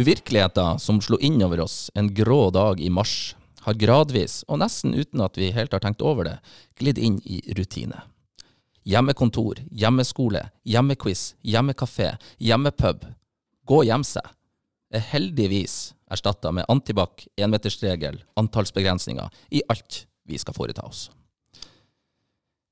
Uvirkeligheten som slo inn over oss en grå dag i mars, har gradvis, og nesten uten at vi helt har tenkt over det, glidd inn i rutine. Hjemmekontor, hjemmeskole, hjemmequiz, hjemmekafé, hjemmepub. Gå hjem seg er heldigvis erstatta med antibac, enmetersregel, antallsbegrensninger i alt vi skal foreta oss.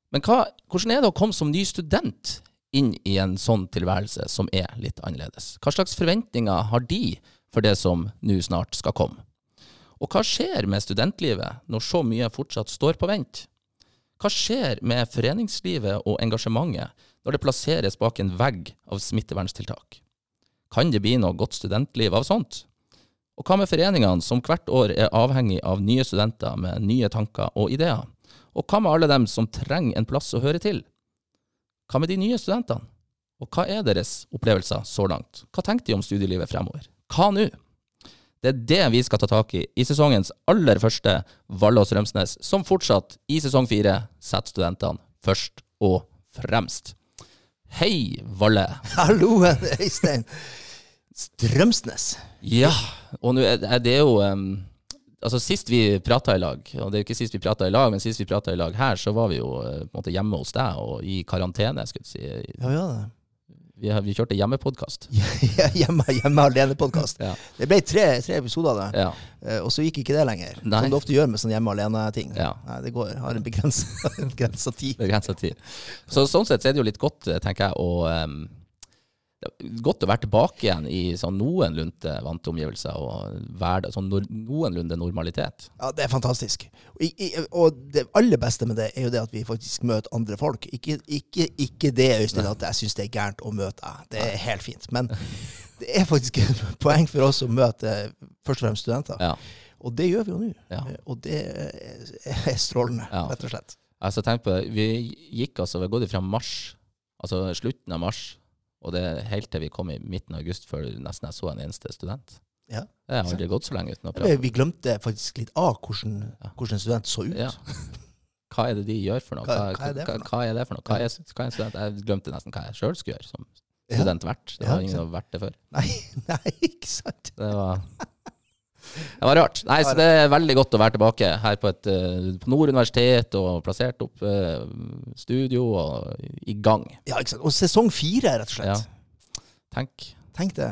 Men hva, hvordan er det å komme som ny student inn i en sånn tilværelse som er litt annerledes? Hva slags forventninger har de for det som nå snart skal komme? Og hva skjer med studentlivet når så mye fortsatt står på vent? Hva skjer med foreningslivet og engasjementet når det plasseres bak en vegg av smitteverntiltak? Kan det bli noe godt studentliv av sånt? Og hva med foreningene som hvert år er avhengig av nye studenter med nye tanker og ideer? Og hva med alle dem som trenger en plass å høre til? Hva med de nye studentene? Og hva er deres opplevelser så langt? Hva tenker de om studielivet fremover? Hva nå? Det er det vi skal ta tak i i sesongens aller første Vallås Rømsnes, som fortsatt i sesong fire setter studentene først og fremst. Hei, Valle. Hallo, Øystein. Strømsnes. Ja, og nå er det jo um, Altså Sist vi prata i lag, og det er jo ikke sist vi prata i lag, men sist vi prata i lag her, så var vi jo uh, på en måte hjemme hos deg og i karantene, skulle jeg si. Ja, ja, det. Vi, vi kjørte hjemmepodkast. hjemme, hjemme alene-podkast. Ja. Det ble tre, tre episoder av det, Ja. eh, og så gikk ikke det lenger. Nei. Som du ofte gjør med sånne hjemme alene-ting. Ja. Nei, det går, har en begrensa tid. Begrensa tid. Så sånn sett så er det jo litt godt, eh, tenker jeg, å um, det er Godt å være tilbake igjen i sånn noenlunde vante omgivelser og hverdag, sånn noenlunde normalitet. Ja, det er fantastisk. Og, i, og det aller beste med det er jo det at vi faktisk møter andre folk. Ikke, ikke, ikke det, Øystein, at jeg syns det er gærent å møte deg. Det er helt fint. Men det er faktisk et poeng for oss å møte først og fremst studenter. Ja. Og det gjør vi jo nå. Ja. Og det er- er strålende, Ja. rett og slett. Altså, tenk på det. Vi gikk altså, vi har gått fra mars, altså slutten av mars, og det er helt til vi kom i midten av august før nesten jeg så en eneste student. Ja. Det har aldri gått så lenge uten å prate. Vi glemte faktisk litt av hvordan, hvordan en student så ut. Ja. Hva er det de gjør for noe? Hva- hva er det for noe? hva er det for noe? Hva er, hva er en student? Jeg glemte nesten hva jeg sjøl skulle gjøre som student vært. Det har ingen vært det før. Nei, nei, ikke sant? Det var, det var rart. Nei, så det er veldig godt å være tilbake her på, et, eh, på Nord universitet og plassert opp eh, studio og i gang. Ja, ikke sant? Og sesong fire, rett og slett. Ja. Tenk, Tenk det.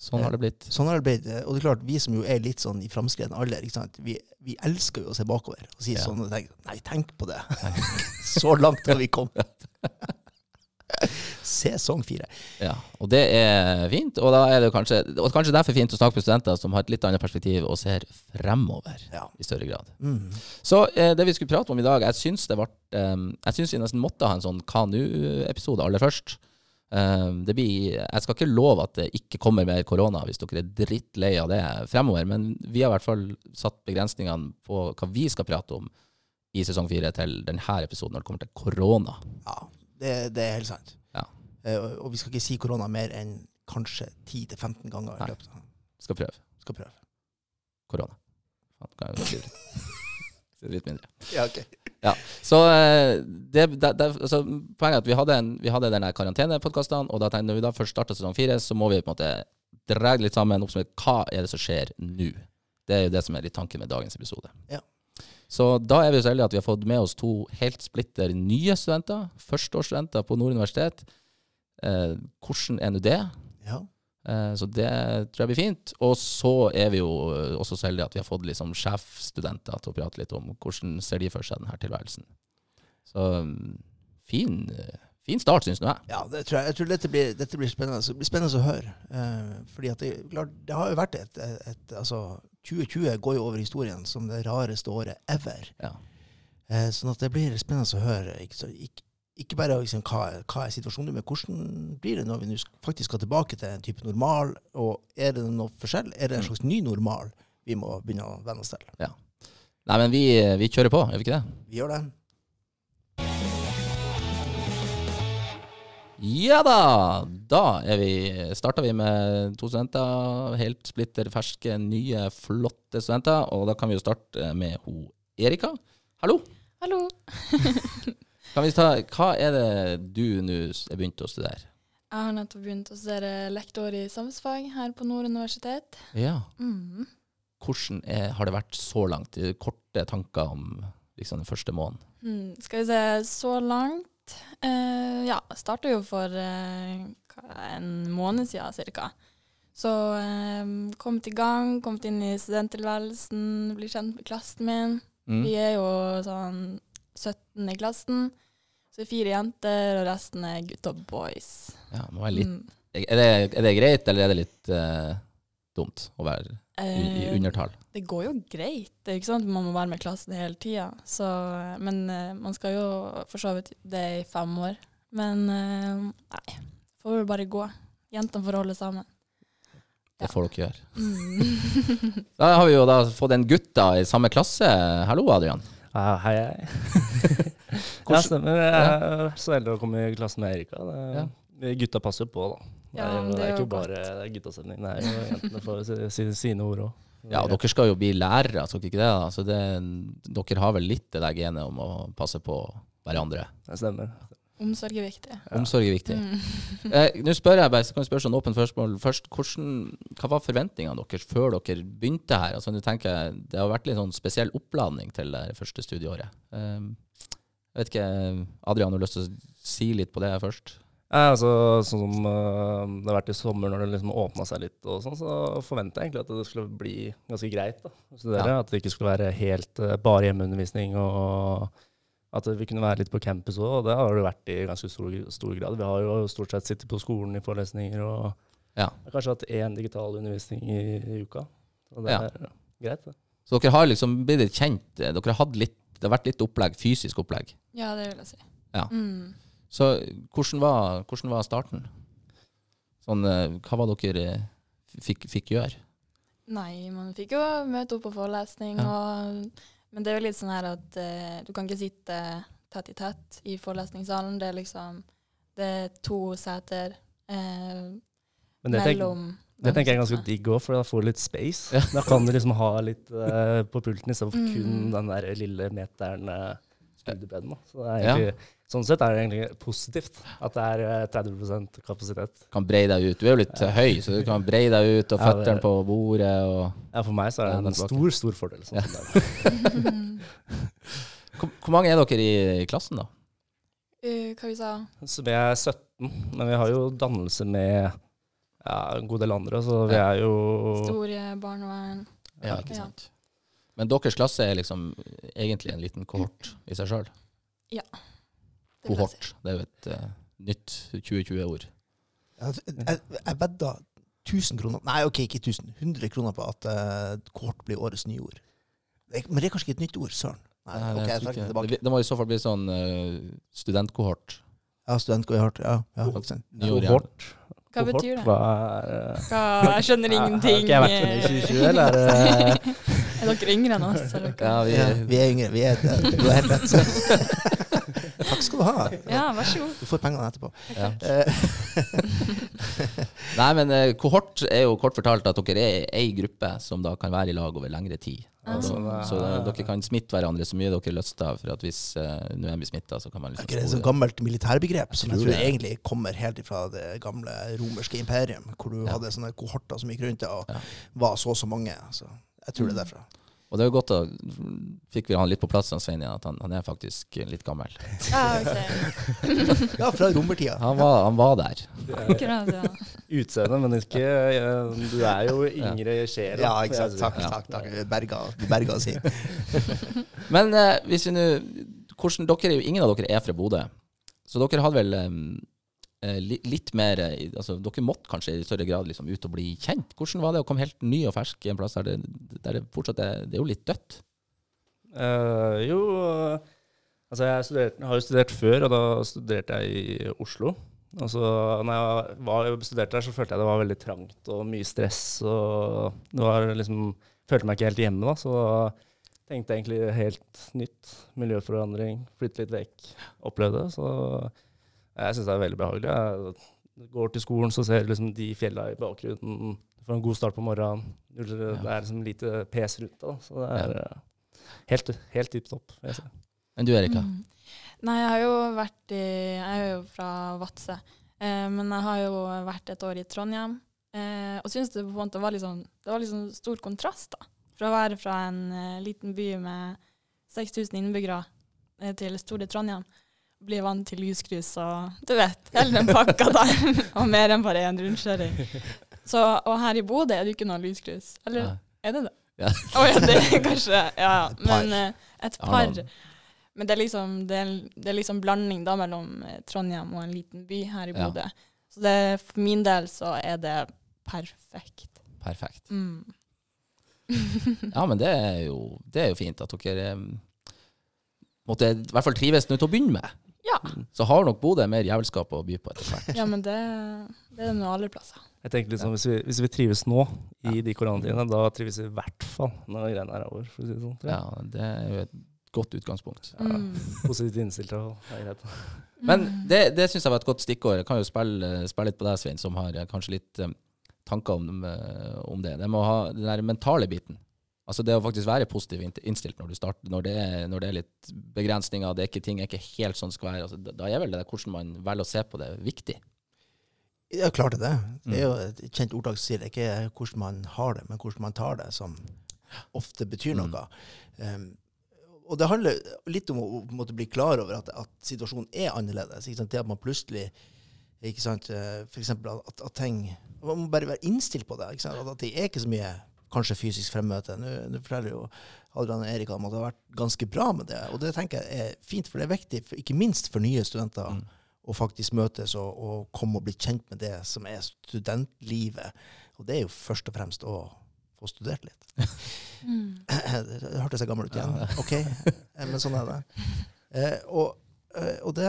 sånn har det blitt. Sånn har det blitt. Og det er klart, vi som jo er litt sånn i framskreden alder, ikke sant? Vi, vi elsker jo å se bakover og si Ja. sånne ting. Nei, tenk på det. Så langt har vi kommet. Sesong fire. Ja, og det er fint. Og da er det kanskje, og kanskje derfor fint å snakke med studenter som har et litt annet perspektiv og ser fremover Ja. i større grad. Mm. Så eh, det vi skulle prate om i dag, jeg syns det ble eh, Jeg syns vi nesten måtte ha en sånn Kanu-episode aller først. Det blir, jeg skal ikke love at det ikke kommer mer korona hvis dere er drittlei av det fremover, men vi har i hvert fall satt begrensningene på hva vi skal prate om i sesong fire til denne episoden når det kommer til korona. Ja, det, det er helt sant. Eh, og- vi skal ikke si korona mer enn kanskje 10-15 ganger. Nei. løpet Skal prøve Skal prøve. korona. Kan jeg si det? Litt mindre. Ja, ok. Ja, så eh, det, det, det, altså, Poenget er at vi hadde, en, vi hadde denne karantenepodkasten, og da tenkte, når vi da først starta sesong fire, så må vi på en måte dra litt sammen oppsummere hva er det som skjer nå. Det er jo det som er litt tanken med dagens episode. Ja. Så da er vi så heldige at vi har fått med oss to helt splitter nye studenter. Førsteårsstudenter på Nord universitet. Eh, hvordan er nå det? Ja. Eh, Så det tror jeg blir fint. Og så er vi jo eh, også så heldige at vi har fått liksom sjefstudenter til å prate litt om hvordan ser de for seg denne tilværelsen. Så mm, fin, eh, fin start, syns nå jeg. Ja, det tror jeg. jeg tror dette blir, dette blir spennende. Det blir spennende å høre. Eh, fordi at det, klart, det har jo vært et, et, et altså, 2020 går jo over historien som det rareste året ever. Ja. Eh, sånn at det blir spennende å høre. Ikke, så, ikke, ikke bare liksom, hva, hva er situasjonen, men hvordan blir det når vi nå faktisk skal tilbake til en type normal? Og er det noe forskjell? Er det en slags ny normal vi må begynne å venne oss til? Ja. Nei, men vi, vi kjører på, gjør vi ikke det? Vi gjør det. Ja da! Da er vi, starter vi med to studenter. Helt splitter ferske, nye, flotte studenter. Og da kan vi jo starte med ho Erika. Hallo! Hallo. Kan vi ta, hva er det du nå er begynt å studere? Jeg har nettopp begynt å studere lektor i samfunnsfag her på Nord universitet. Ja. Mm. Hvordan er, har det vært så langt? Korte tanker om liksom, den første måneden? Mm, skal vi se, så langt eh, Ja, starta jo for eh, en måned siden ca. Så eh, kommet i gang, kommet inn i studenttilværelsen, blir kjent med klassen min. Mm. Vi er jo sånn 17 i klassen. Så fire jenter, og resten er gutter og boys. Ja, må være litt, Mm. er, det, er det greit, eller er det litt uh, dumt å være i, i Eh, undertall? Det går jo greit. Det er ikke sånn at man må være med klassen hele tida. Men eh, man skal jo for så vidt det i fem år. Men nei, får vel bare gå. Jentene får holde sammen. Det får dere gjøre. Mm. Da har vi jo da fått en gutt da i samme klasse. Hallo, Adrian. Ja, hei, hei. ja, stemmer. Jeg er så heldig å komme i klassen med Erika. Det, Ja. Gutta passer jo på, da. Det er, men det det er ikke bare guttastemning. Det er jo jentene får si, si, sine ord òg. Ja, og dere skal jo bli lærere, skal dere ikke det? Altså Så det, dere har vel litt det der genet om å passe på hverandre. Det stemmer. Omsorg er viktig. Ja. Omsorg er viktig. Mm. Eh, Nå spør jeg bare, så kan jeg spørre sånn åpent spørsmål først. Hvordan, hva var forventningene deres før dere begynte her? Altså, tenker Det har vært litt sånn spesiell oppladning til det første studieåret. Eh, jeg vet ikke, Adrian, har du lyst til å si litt på det først? Ja, altså, sånn som øh, det har vært i sommer, når det liksom åpna seg litt, og sånn, så forventa jeg egentlig at det skulle bli ganske greit da, å studere. Ja. At det ikke skulle være helt øh, bare hjemmeundervisning, og at vi kunne være litt på campus òg. Og det har det vært i ganske stor, stor grad. Vi har jo stort sett sittet på skolen i forelesninger og Ja. kanskje hatt én digital undervisning i, i uka. Og det Ja. er greit, det. Så dere har liksom blitt litt kjent. eh, Dere har hatt litt, det har vært litt opplegg, fysisk opplegg. Ja, det vil jeg si. Ja. Mm. Så hvordan var, hvordan var starten? Sånn, eh, hva var dere eh, fikk, fikk gjøre? Nei, man fikk jo møte opp på forelesning, og, men det er jo litt sånn her at uh, du kan ikke sitte tett i tett i forelesningssalen. Det er liksom Det er to seter uh, Men det, tenk, mellom det tenker jeg er ganske digg òg, for da får du litt space. Da kan du liksom ha litt uh, på pulten istedenfor Mm. kun den der lille meteren uh, studiebredden. Så det er Ja. Sånn sett er det egentlig positivt at det er øh, 30% kapasitet. Kan breie deg ut. Du er jo litt ja. høy, så du kan breie deg ut, og Ja, føttene på bordet. og... Ja, For meg så er det en stor, stor fordel. Sånn. Hvor, hvor mange er dere i, i klassen, da? Uh, hva vi sa Så vi er 17, men vi har jo dannelse med ja, en god del andre, så vi er jo Store barnevern. Ja, ikke Ja. sant. Men deres klasse er liksom egentlig en liten kohort i seg sjøl. Det jeg si. Kohort. Det er jo et uh, nytt 2020-ord. Jeg, jeg, jeg vedda 1000 kroner Nei, OK, ikke 1000. 100 kroner på at uh, kohort blir årets nye ord. Men det er kanskje ikke et nytt ord? Søren. Nei, Nei, ok, det, jeg trekker det tilbake. det, det må i så fall bli sånn uh, studentkohort. Ja, studentkohort. Ja, ja, kohort. Hva betyr det? Hva er, øh, Hva, jeg skjønner ingenting. Har ikke jeg vært med i 2020, eller er Er dere yngre enn oss? Ja, vi, vi er yngre. Vi er, du har helt rett. Takk skal du ha. Ja, vær så god. Du får pengene etterpå. ja. Eh, Nei, men eh, kohort er jo kort fortalt at dere er ei gruppe som da kan være i lag over lengre tid. Ah. Sånn, så det, dere kan smitte hverandre så mye dere har lyst til. For at hvis uh, noen blir smitta, så kan man er liksom ikke det et gammelt militærbegrep som jeg tror det. egentlig kommer helt fra det gamle romerske imperium, hvor du Ja. hadde sånne kohorter som gikk rundt og Ja. var så og så mange. Så jeg tror det er derfra. Og det er jo godt å Fikk vi han litt på plass, han Svein, igjen, at han, han er faktisk litt gammel. Ja, ok. Ja, fra romertida. Han var, han var der. Akkurat, ja. utseende, men ikke Du er jo yngre i sjela. Ja, ikke sant. Takk, takk. takk. Berga, berga si. Men eh, hvis vi nå Dere er jo ingen av dere er fra Bodø. Så dere hadde vel eh, litt mer eh, altså Dere måtte kanskje i større grad liksom ut og bli kjent. Hvordan var det å komme helt ny og fersk i en plass der det, der det fortsatt er Det er jo litt dødt. Eh, jo Altså, jeg studerte, har jo studert før, og da studerte jeg i Oslo. Og så når jeg var, studerte der, så følte jeg det var veldig trangt og mye stress. Og det var liksom Følte meg ikke helt hjemme, da. Så tenkte jeg egentlig helt nytt. Miljøforandring, flytte litt vekk. Opplevde det. Så jeg syns det er veldig behagelig. Jeg går til skolen, så ser jeg liksom de fjella i bakgrunnen. Får en god start på morgenen. Det er liksom lite pes rundt det. da. Så det er ja. helt, helt tipp topp. Men du, Erika? Mm. Nei, jeg har jo vært i Jeg er jo fra Vadsø. Eh, men jeg har jo vært et år i Trondheim, eh, og syns det på en måte var sånn, det var sånn stor kontrast, da. Fra å være fra en eh, liten by med 6000 innbyggere eh, til store Trondheim. Bli vant til lyskryss og du vet, hele den pakka der. og mer enn bare én rundkjøring. Så, og her i Bodø er det ikke noe lyskryss. Eller Nei. er det det? Ja. Oh, ja, det er kanskje Ja, ja. Et par. Men eh, et par. Men det er liksom det er, det er liksom blanding da mellom eh, Trondheim og en liten by her i Ja. Bodø. Så det, for min del så er det perfekt. Perfekt. Mm. Ja, men det er jo, det er jo fint at dere eh, måtte i hvert fall trives nå til å begynne med. Ja. Så har nok Bodø mer jævelskap å by på etter hvert. ja, men det, det er det nå alle plasser. Jeg tenker liksom, hvis, vi, hvis vi trives nå, i de koronatidene, da trives vi i hvert fall når greiene er over. for å si det sånn. tror jeg. Ja, det er jo et godt utgangspunkt. Ja, Positivt innstilt og det er greit. Men det, det syns jeg var et godt stikkord. Jeg kan jo spille, spille litt på deg, Svein, som har eh, kanskje litt eh, tanker om, eh, om det. Det å ha den der mentale biten. Altså det å faktisk være positiv innstilt når du starter, når det er, når det er litt begrensninger, det er ikke, ting er ikke helt sånn skal være. Altså, da- er vel det der hvordan man velger å se på det, viktig. Ja, klart er det. Det er jo Mm. et kjent ordtak som sier det er ikke hvordan man har det, men hvordan man tar det, som ofte betyr Mm. noe. Um, og det handler litt om å, måte bli klar over at, at situasjonen er annerledes. Det at man plutselig ikke sant, eh, For eksempel at, at ting Man må bare være innstilt på det. At, at det er ikke så mye kanskje fysisk fremmøte. Nå, forteller jo Adrian og Erik om at det har vært ganske bra med det. Og det tenker jeg er fint, for det er viktig, ikke minst for nye studenter Mm. å faktisk møtes og, og komme og bli kjent med det som er studentlivet. Og det er jo først og fremst å få studert litt. Mm. Det hørtes jeg gammel ut igjen. OK, eh, men sånn er det. Eh, og, eh, og, det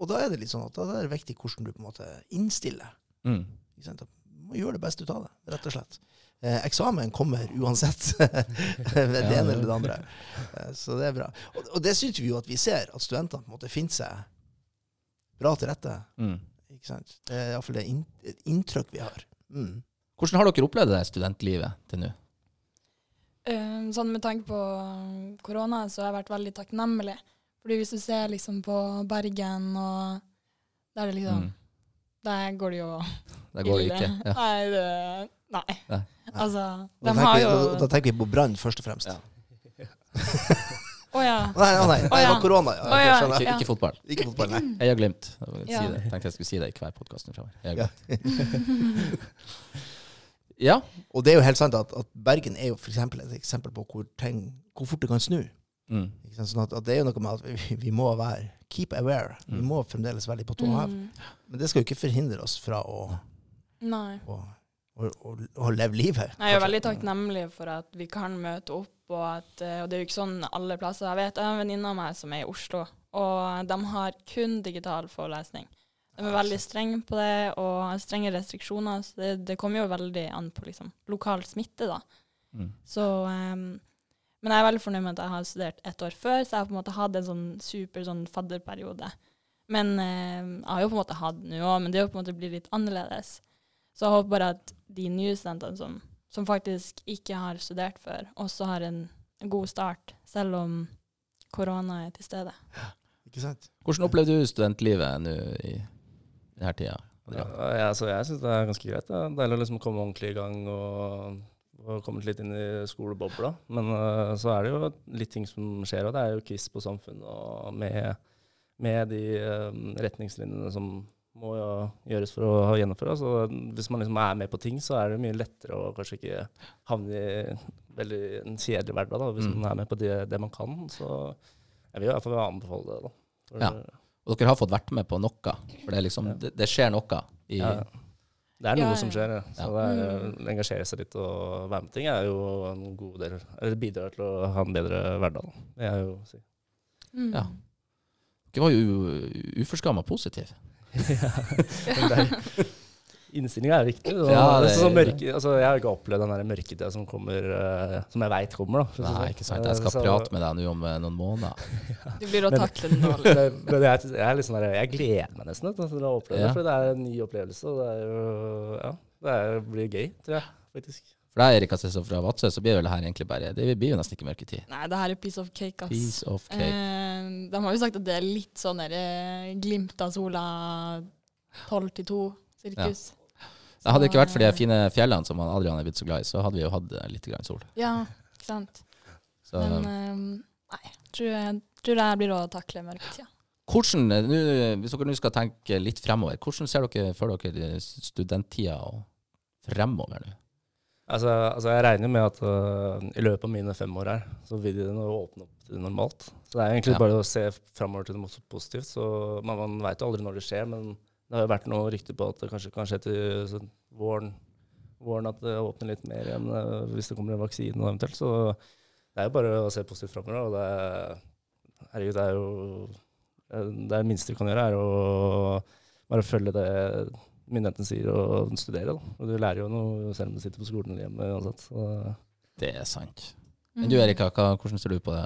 og da er det litt sånn at da er det viktig hvordan du på en måte innstiller. Mm. Ikke sant? Må gjøre det beste ut av det, rett og slett. Eh, eksamen kommer uansett ved det ene eller det andre. Eh, så det er bra. Og, og det syns vi jo at vi ser, at studentene på en måte finner seg bra til rette. Mm. Ikke sant? Det er iallfall det in inntrykk vi har. Mm. Hvordan har dere opplevd det studentlivet til nå? Eh, sånn med tanke på korona, så har jeg vært veldig takknemlig. Fordi hvis du ser liksom på Bergen og Der er det liksom Mm. Der går det jo Der går det ille. ikke. Ja. Nei, det, nei. Nei. Altså, Og Da, de har tenker, jo vi- da, da tenker vi på brann, først og fremst. Ja. oh, ja. Nei, nei, nei, Å, det ja. var korona. Ja, Oh, ja. skjønner. Ikke, ikke fotball. Ikke fotball, nei. Jeg har glemt. Jeg Ja. Si det. Tenkte jeg skulle si det i hver podkast framover. Ja. Ja. Og det er jo helt sant at, at Bergen er jo for eksempel et eksempel på hvor, ting, hvor fort det kan snu. Mm. Ikke sant? Sånn at, at det er jo noe med at vi, vi må være keep aware. Vi Mm. må fremdeles være litt på tå hev. Mm. Men det skal jo ikke forhindre oss fra å, Nei. å, å, leve livet. Jeg er veldig takknemlig for at vi kan møte opp, og, at, eh, og det er jo ikke sånn alle plasser. Jeg vet jeg har en venninne av meg som er i Oslo, og de har kun digital forelesning. De er veldig strenge på det, og har strenge restriksjoner. Så det, det kommer jo veldig an på liksom, lokal smitte, da. Mm. Så, ehm, men jeg er veldig fornøyd med at jeg har studert ett år før, så jeg har på en måte hatt en sånn super sånn fadderperiode. Men eh, jeg har jo på en måte hatt nå òg, men det er jo på en måte blitt litt annerledes. Så jeg håper bare at de nye studentene som, som faktisk ikke har studert før, også har en god start, selv om korona er til stede. Ikke sant? Hvordan opplevde du studentlivet nå i denne tida? Ja, jeg, altså, jeg syns det er ganske greit. Det er deilig å liksom komme ordentlig i gang og, og kommet litt inn i skolebobla. Men uh, så er det jo litt ting som skjer, og det er jo quiz på samfunnet og med, med de eh, retningslinjene som må jo gjøres for å gjennomføre. Så hvis man liksom er med på ting, så er det mye lettere å kanskje ikke havne i veldig en kjedelig hverdag, da, hvis Mm. man er med på det, det man kan. Så jeg vil i hvert fall anbefale det. da. For, Ja. Og dere har fått vært med på noe? For det, liksom, Ja. det, det skjer noe i Ja. Det er noe Ja, ja. som skjer, ja. så Ja. det er, å engasjere seg litt og være med ting er jo en god del Eller bidrar til å ha en bedre hverdag. da. Det er jo å si. Mm. Ja. Dere var jo uforskamma positive. Er- Innstillinga er viktig. Så, Ja, det- så mørke, altså, jeg har ikke opplevd den mørketida som kommer, uh, som jeg veit kommer. da. Nei, det ikke sånn. sant. Jeg skal Eh, så- prate med deg nå om eh, noen måneder. Du blir å Men- takle den nå. Men men jeg, jeg, sånn der, jeg gleder meg nesten til å oppleve Ja. det, for det er en ny opplevelse. og Det, er jo, ja, det er, blir gøy, tror jeg faktisk. For deg, Erik Assesov fra Vadsø, så blir vel det her egentlig bare Det blir jo nesten ikke mørketid. Nei, det her er piece of cake, ass. Piece of cake. Eh, De har jo sagt at det er litt sånn der, glimt av sola tolv til to-sirkus. Det hadde ikke vært for de fine fjellene som Adrian er blitt så glad i, så hadde vi jo hatt eh, litt grann sol. Ja, ikke sant. Så, Men um, nei, tror jeg tror det blir å takle mørketida. hvordan, nu, nå, hvis dere nå skal tenke litt fremover, hvordan ser dere for dere studenttida og fremover nå? Altså, altså jeg regner med at uh, i løpet av mine fem år her, så vil de åpne opp til normalt. Så det er egentlig Ja. bare å se fremover til noe positivt. Så man, man veit jo aldri når det skjer, men det har jo vært noe rykter på at det kanskje kan skje til sånn, våren, våren at det åpner litt mer igjen øh, hvis det kommer en vaksine eventuelt. Så det er jo bare å se positivt framover. Og det er, herregud, det er jo det er minste du kan gjøre, er å bare følge det myndighetene sier, og studere. Da. Og du lærer jo noe selv om du sitter på skolen eller hjemme uansett. Så Det er sant. Mm. Men du Erika, hvordan ser du på det,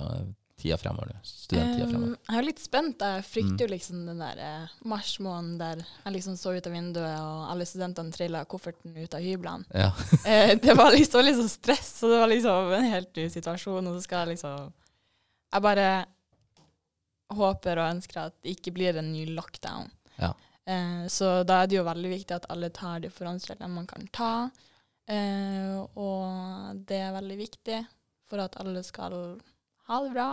tida fremover Studenttida Studenttida Um, fremover? jeg er litt spent. Jeg frykter Mm. jo liksom den der eh, marsmåneden der jeg liksom så ut av vinduet, og alle studentene trilla kofferten ut av hyblene. Ja. Eh, det var liksom sånn stress, og det var liksom en helt ny situasjon. Og så skal jeg liksom Jeg bare håper og ønsker at det ikke blir en ny lockdown. Ja. Eh, så da er det jo veldig viktig at alle tar de forhåndsreglene man kan ta. Eh, og det er veldig viktig for at alle skal ha det bra.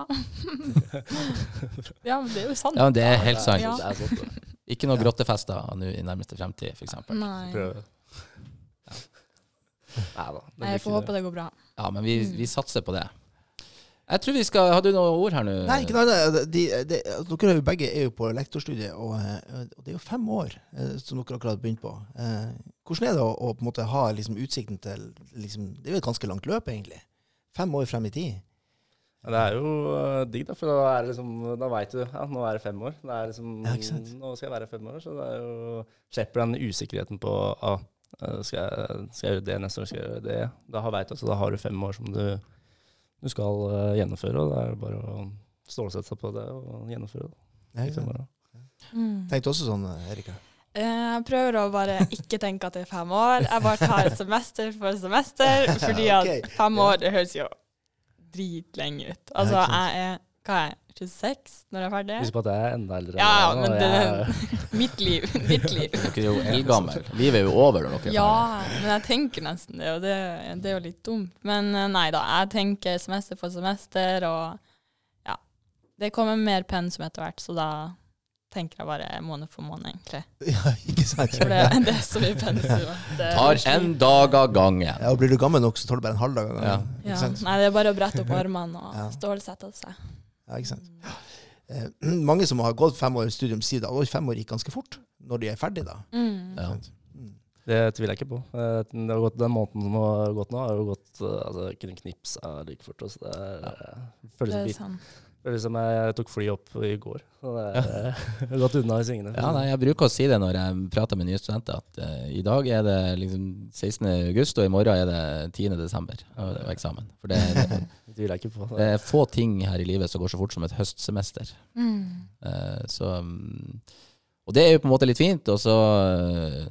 ja, men det er jo sant. ja, men det er helt sant. Ja. Ikke noe grottefester nå i nærmeste fremtid, f.eks. Nei. Nei da. det Jeg får håpe det går bra. Ja, men vi, vi satser på det. Jeg tror vi skal Har du noen ord her nå? Nei, ikke noe annet. De, de, dere er jo begge er jo på lektorstudiet, og, eh, og det er jo fem år eh, som dere akkurat har begynt på. Eh, hvordan er det å, å på en måte ha liksom, utsikten til liksom, Det er jo et ganske langt løp, egentlig. Fem år frem i tid. Ja, det er jo øh, digg, da, for da, er liksom, da veit du ja, nå er det fem år. Det er liksom, Ja, ikke sant? Nå skal jeg være fem år, så det er jo slipper den usikkerheten på ah, øh, skal, jeg, skal jeg gjøre det neste år, skal jeg gjøre det. Da veit du at da har du fem år som du, du skal uh, gjennomføre, og da er det bare å stålsette seg på det og gjennomføre det. Ja, år. Mm. Tenkte også sånn, eh, Erika. Eh, Jeg prøver å bare ikke tenke at det er fem år. Jeg bare tar semester for semester, fordi at fem år det høres jo dritlenge ut. Altså, jeg er hva er jeg, 26 når jeg er ferdig? Husk på at jeg er enda eldre. Ja, ja men det er Mitt liv. Mitt liv. Dere er jo eldgammel. Livet er jo over når dere er Ja, men jeg tenker nesten det, og det, det er jo litt dumt. Men eh, nei da, jeg tenker semester for semester, og ja. Det kommer mer pensum etter hvert, så da tenker jeg bare måned for måned, egentlig. Ja, ikke sant? For det, det er så mye pensum. Tar en dag av gangen. Ja, og Blir du gammel nok, så tar du bare en halv dag av gangen. Ja. Ikke sant? Nei, det er bare å brette opp armene og Ja. stålsette seg. Ja, ikke sant? Eh, mange som har gått fem år i studium, sier da at fem år gikk ganske fort når de er ferdige. da. Mm. Ja. Mm. Det tviler jeg ikke på. Det har gått, den måneden som har gått nå, har jo gått eh, altså, Kunne knipsa like fort. Så det er, eh, føles, Det som, er sant. Føles som jeg tok fly opp i går. Og det er eh, gått unna i svingene. Ja, nei, jeg bruker å si det når jeg prater med nye studenter, at uh, i dag er det liksom 16. august, og i morgen er det 10. desember. Og det er eksamen. For det, det, Det på. det er få ting her i livet som går så fort som et høstsemester. Mm. Uh, så um, Og det er jo på en måte litt fint, og så det-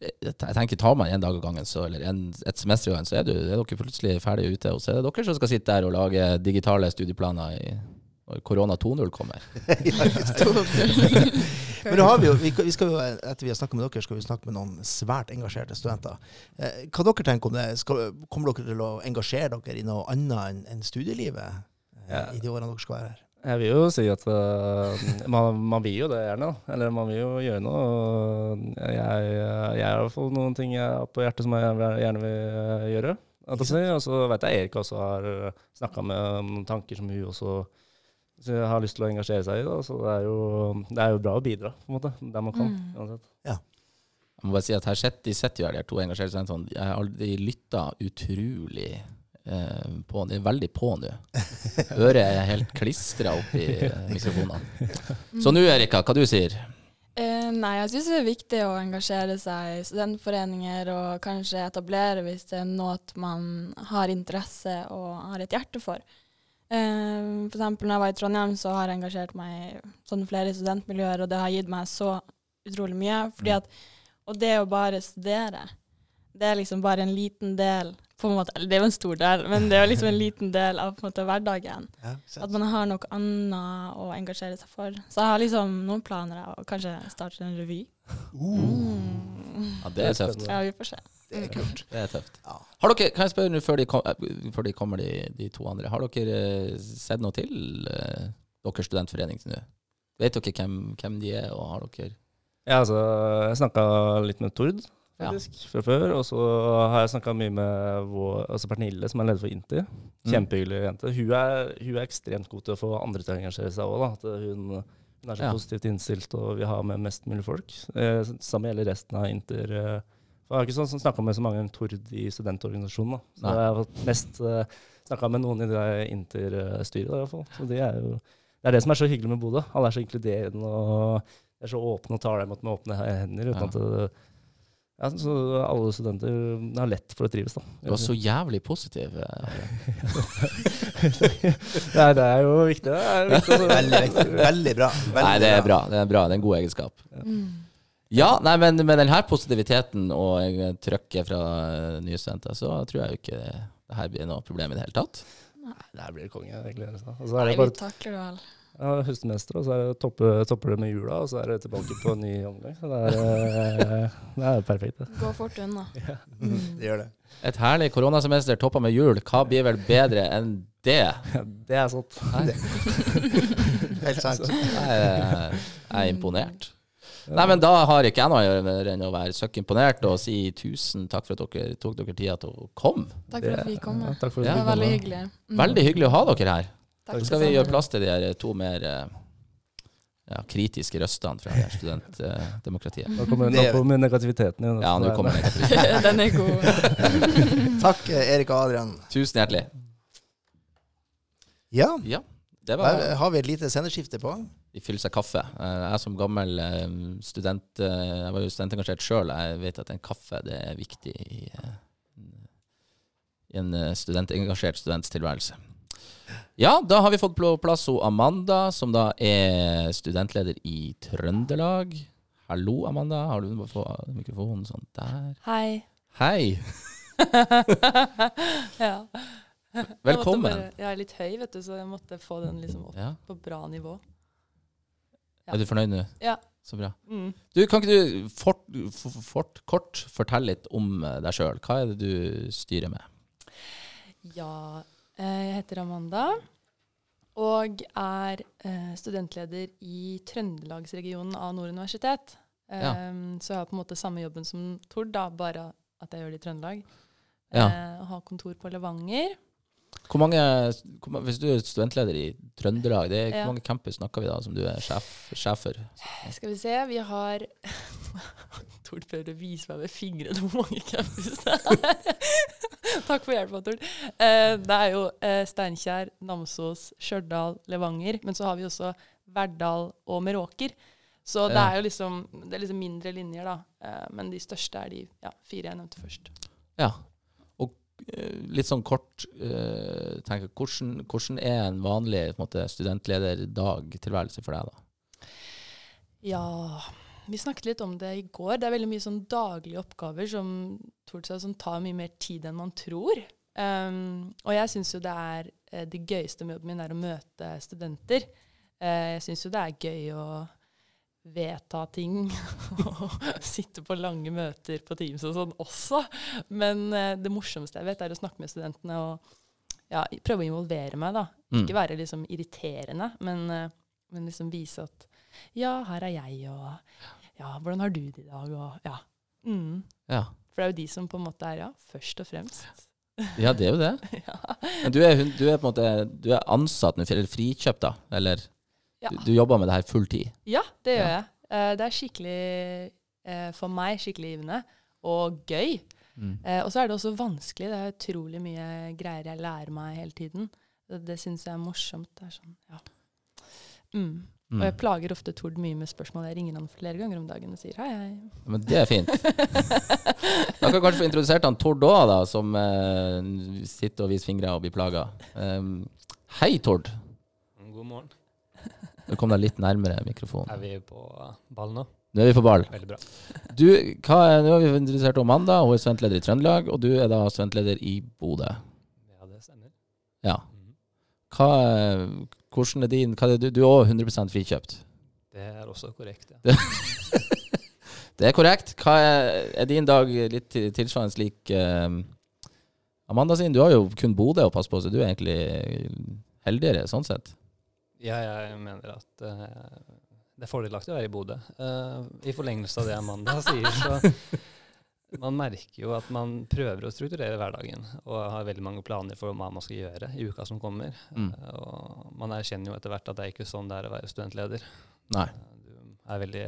jeg tenker Tar man en dag av gangen, så, eller en, et semester av gangen, så er, du, er dere plutselig ferdig ute. Og så er det dere som skal sitte der og lage digitale studieplaner i, når korona 2.0 kommer. Men nå har vi jo, vi, vi skal jo, etter vi har snakket med dere, skal vi snakke med noen svært engasjerte studenter. Eh, hva dere tenker om det? Skal, kommer dere til å engasjere dere i noe annet enn studielivet eh, Ja. i de årene dere skal være her? Jeg vil jo si at uh, man, man vil jo det gjerne, da. Eller man vil jo gjøre noe. og Jeg, jeg har i hvert fall noen ting jeg har på hjertet som jeg gjerne vil eh, gjøre. Og så vet jeg Erik også har snakka med om noen tanker som hun også så jeg har lyst til å engasjere seg i. Da. Så det er, jo, det er jo bra å bidra, på en måte, der man kan. Mm. uansett. Jeg må bare si at her sett, de sitter jo her, de to engasjerte seg Jeg har aldri lytta utrolig eh, på. De er veldig på nå. Øret er helt klistra opp i eh, mikrofonene. Så nå, Erika, hva du sier Uh, nei, jeg syns det er viktig å engasjere seg i studentforeninger og kanskje etablere hvis det er noe man har interesse og har et hjerte for. Uh, for eksempel når jeg var i Trondheim, så har jeg engasjert meg i sånn flere studentmiljøer, og det har gitt meg så utrolig mye. Fordi at, og det å bare studere, det er liksom bare en liten del måte, Det er jo en stor del, men det er jo liksom en liten del av på en måte hverdagen. Ja, At man har noe annet å engasjere seg for. Så jeg har liksom noen planer å kanskje starte en revy. uh, Mm. Ja, det er tøft. Ja, vi får se. det er kult. Det er tøft. Ja. Har dere, kan jeg spørre nå før de, eh, før de kommer, de, de to andre, har dere eh, sett noe til eh, deres studentforening til nå? Vet dere hvem, hvem de er, og har dere Ja, altså, jeg snakka litt med Tord, Ja. fra før. Og så har jeg snakka mye med vår, altså Pernille, som er leder for Inti. Mm. Kjempehyggelig jente. Hun er, hun er ekstremt god til å få andre til å engasjere seg òg. Hun, hun er så Ja. positivt innstilt og vil ha med mest mulig folk. Eh, samme gjelder resten av Inter. eh, Jeg har ikke sånn sånn snakka med så mange Tord i studentorganisasjonen. Da. Så Nei. jeg har mest uh, snakka med noen i det Inter-styret, i hvert fall. Så det er jo det er det som er så hyggelig med Bodø. Alle er så inkluderende og er så åpne og tar deg imot med åpne hender. uten Ja. at det, ja, så alle studenter har lett for å trives. da. Du var så jævlig positiv. eh, Nei, det er jo viktig. Det er viktig Veldig viktig. Veldig bra. Veldig Nei, det er bra. Det er bra. Det er en god egenskap. Ja, nei, men med denne positiviteten og trøkket fra eh, nye studenter, så tror jeg jo ikke det, her blir noe problem i det hele tatt. Nei, det her blir det konge. Jeg gleder meg. Er Nei, vi bare takler det vel. Ja, høstmester, og så er det toppe, topper det med jula, og så er det tilbake på en ny omgang. Så det er, eh, det er perfekt. det. Går fort unna. Mm, det gjør det. Et herlig koronasemester toppa med jul. Hva blir vel bedre enn det? Ja, det er sant. Helt sant. jeg, er- jeg er imponert. Nei, men da har ikke jeg noe å gjøre mer enn å være søkk imponert og si tusen takk for at dere tok dere tida til å komme. Takk for at vi kom. Ja, takk for Ja, Det var veldig hyggelig. Mm. Veldig hyggelig å ha dere her. Takk Så skal vi gjøre plass til de her to mer eh, ja, kritiske røstene fra studentdemokratiet. Nå kommer, nå kommer negativiteten igjen. Ja, nå kommer negativiteten. Den er god. Takk, eh, Erik og Adrian. Tusen hjertelig. Ja, Ja, det var der har vi et lite sendeskifte på. Vi fyller seg kaffe. Eh, Jeg som gammel eh, student eh, Jeg var jo studentengasjert sjøl. Jeg vet at en kaffe det er viktig i, eh, i en eh, studentengasjert students tilværelse. Ja, da har vi fått på plass hun Amanda, som da er studentleder i Trøndelag. Hallo, Amanda. Har du mikrofonen sånn der? Hei. Hei! ja. Velkommen. Jeg, bare- Jeg er litt høy, vet du, så jeg måtte få den liksom opp Ja. på bra nivå. Ja. Er du fornøyd nå? Ja. Så bra. Mm. Du, Kan ikke du fort, fort, kort fortelle litt om eh, deg sjøl? Hva er det du styrer med? Ja, jeg heter Amanda og er eh, studentleder i Trøndelagsregionen av Nord universitet. Ja. Så jeg har på en måte samme jobben som Tord, da, bare at jeg gjør det i Trøndelag. Ja. Eh, og har kontor på Levanger. Hvor mange, hvis du er studentleder i Trøndelag, det er, Ja. hvor mange campus snakker vi da som du er sjef, sjef for? Skal vi se, vi har Tord prøver å vise meg med fingrene hvor mange campus det er. Takk for hjelpa, Tord. Eh, det er jo eh, Steinkjer, Namsos, Stjørdal, Levanger. Men så har vi også Verdal og Meråker. Så det er jo liksom, det er liksom mindre linjer, da. Eh, men de største er de ja, fire jeg nevnte først. Ja. Og eh, litt sånn kort eh, tenker, hvordan, hvordan er en vanlig en måte, studentlederdag-tilværelse for deg, da? Ja, vi snakket litt om det i går. Det er veldig mye sånn daglige oppgaver som, som tar mye mer tid enn man tror. Um, og jeg syns jo det er eh, det gøyeste med jobben min er å møte studenter. Uh, jeg syns jo det er gøy å vedta ting og sitte på lange møter på Teams og sånn også. Men uh, det morsomste jeg vet, er å snakke med studentene og ja, prøve å involvere meg. da. Mm. Ikke være liksom irriterende, men, uh, men liksom vise at ja, her er jeg, og ja, hvordan har du det i dag, og ja. Mm. Ja. For det er jo de som på en måte er, ja, først og fremst. ja, det er jo det. ja. Men du er, du er på en måte du er ansatt nå, eller frikjøpt, da? Eller Ja. du, du jobber med det her full tid? ja, det gjør jeg. Eh, det er skikkelig, eh, for meg, skikkelig givende og gøy. Mm. Eh, og så er det også vanskelig. Det er utrolig mye greier jeg lærer meg hele tiden. Det, det syns jeg er morsomt. Det er sånn, ja. Mm. Og jeg Mm. plager ofte Tord mye med spørsmål. Jeg ringer han flere ganger om dagen og sier hei, hei. Men det er fint. Da kan vi kanskje få introdusert han Tord òg, da, som eh, sitter og viser fingre og blir plaga. Um, hei, Tord. God morgen. Du kom deg litt nærmere mikrofonen. Er vi på ball nå? Nå er vi på ball. Veldig bra. Du, hva er, nå har vi introdusert om Amanda, hun er studentleder i Trøndelag, og du er da studentleder i Bodø. Ja, det stemmer. Ja. Mhm. Hva, er- hvordan er din er Du du er også 100% frikjøpt. Det er også korrekt, ja. Det er korrekt. Hva er, er din dag litt tilsvarende slik eh, Amanda sin? Du har jo kun Bodø å passe på, så du er egentlig heldigere sånn sett. Ja, jeg mener at uh, det er fordelaktig å være i Bodø. Uh, I forlengelse av det Amanda sier, så man merker jo at man prøver å strukturere hverdagen og har veldig mange planer for hva man skal gjøre i uka som kommer. Mm. Eh, og man erkjenner jo etter hvert at det er ikke sånn det er å være studentleder. Nei. Eh, Du er veldig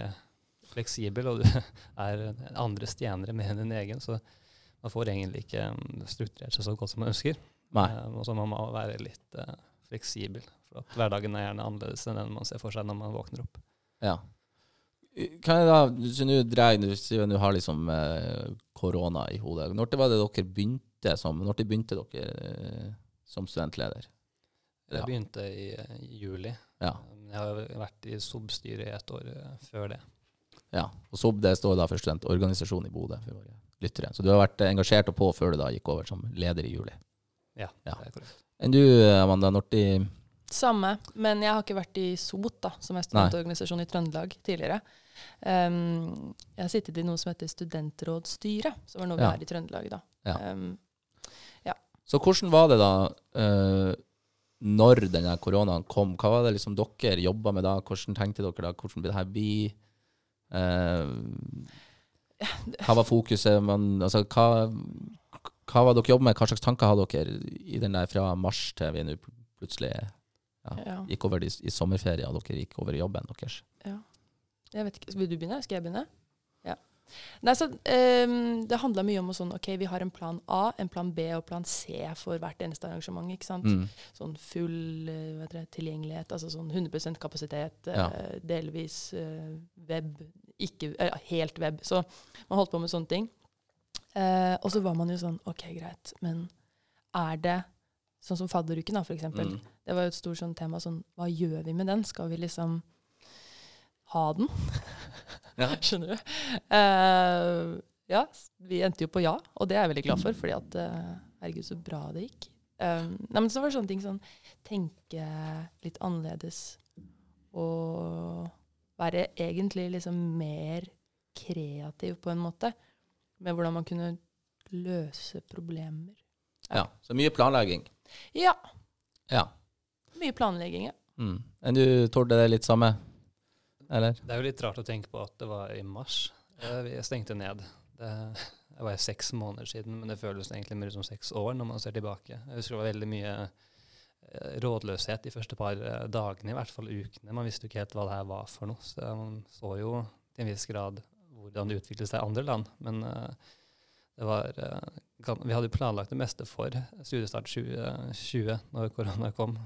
fleksibel, og du er andre stjenere med enn din egen, så man får egentlig ikke mm, strukturert seg så godt som man ønsker. Nei. Eh, og så må man være litt fleksibel, for at hverdagen er gjerne annerledes enn den man ser for seg når man våkner opp. Ja. Kan jeg da, så nå dreier du sier du har liksom eh, korona i hodet. Når var det dere begynte som Når de begynte dere eh, som studentleder? Jeg begynte i, eh, i juli. Ja. Jeg har vært i SOB-styret i et år eh, før det. ja. Og SOB det står da for studentorganisasjon i Bodø. for våre lyttere. Så du har vært engasjert og på før du da gikk over som leder i juli. Ja, Ja. det er korrekt. Enn du, Amanda? Når de Samme, men jeg har ikke vært i SOT, da, som er studentorganisasjon i Trøndelag, tidligere. Um, jeg har sittet i noe som heter Studentrådsstyret, som var noe vi Ja. er i Trøndelag, da. Ja. Um, Så hvordan var det da uh, når denne koronaen kom? Hva var det liksom dere jobba med da? Hvordan tenkte dere da? Hvordan blir det her bli? Uh, hva var fokuset? Man, altså, hva, hva var dere jobba med? Hva slags tanker hadde dere i den der fra mars til vi nå plutselig ja, ja. gikk over i, i sommerferie, og dere gikk over i jobben deres? Jeg vet ikke, Vil du begynne? Skal jeg begynne? Ja. Nei, så um, Det handla mye om å sånn, ok, vi har en plan A, en plan B og plan C for hvert eneste arrangement. ikke sant? Mm. Sånn full eh, det, tilgjengelighet, altså sånn 100 kapasitet, Ja. uh, delvis uh, web, ikke uh, helt web. Så man holdt på med sånne ting. Og så var man jo sånn OK, greit, men er det sånn som fadderuken, da, for eksempel. Mm. Det var jo et stort sånn tema sånn Hva gjør vi med den? Skal vi liksom ha den? Ja. Skjønner du? Uh, ja, vi endte jo på ja, og det er jeg veldig glad for, fordi at uh, herregud, så bra det gikk. Um, nei, men så var det sånne ting sånn Tenke litt annerledes og være egentlig liksom mer kreativ på en måte. Med hvordan man kunne løse problemer. Ja, så mye planlegging. Ja, Ja. mye planlegging, ja. Mm. Enn du, er det litt samme? Eller? Det er jo litt rart å tenke på at det var i mars. Eh, Vi stengte ned. Det, det var seks måneder siden, men det føles egentlig mer som seks år når man ser tilbake. Jeg husker det var veldig mye eh, rådløshet de første par eh, dagene, i hvert fall ukene. Man visste jo ikke helt hva det her var for noe. Så man så jo til en viss grad hvordan det utviklet seg i andre land. Men var Vi hadde jo planlagt det meste for studiestart 2020 når korona kom.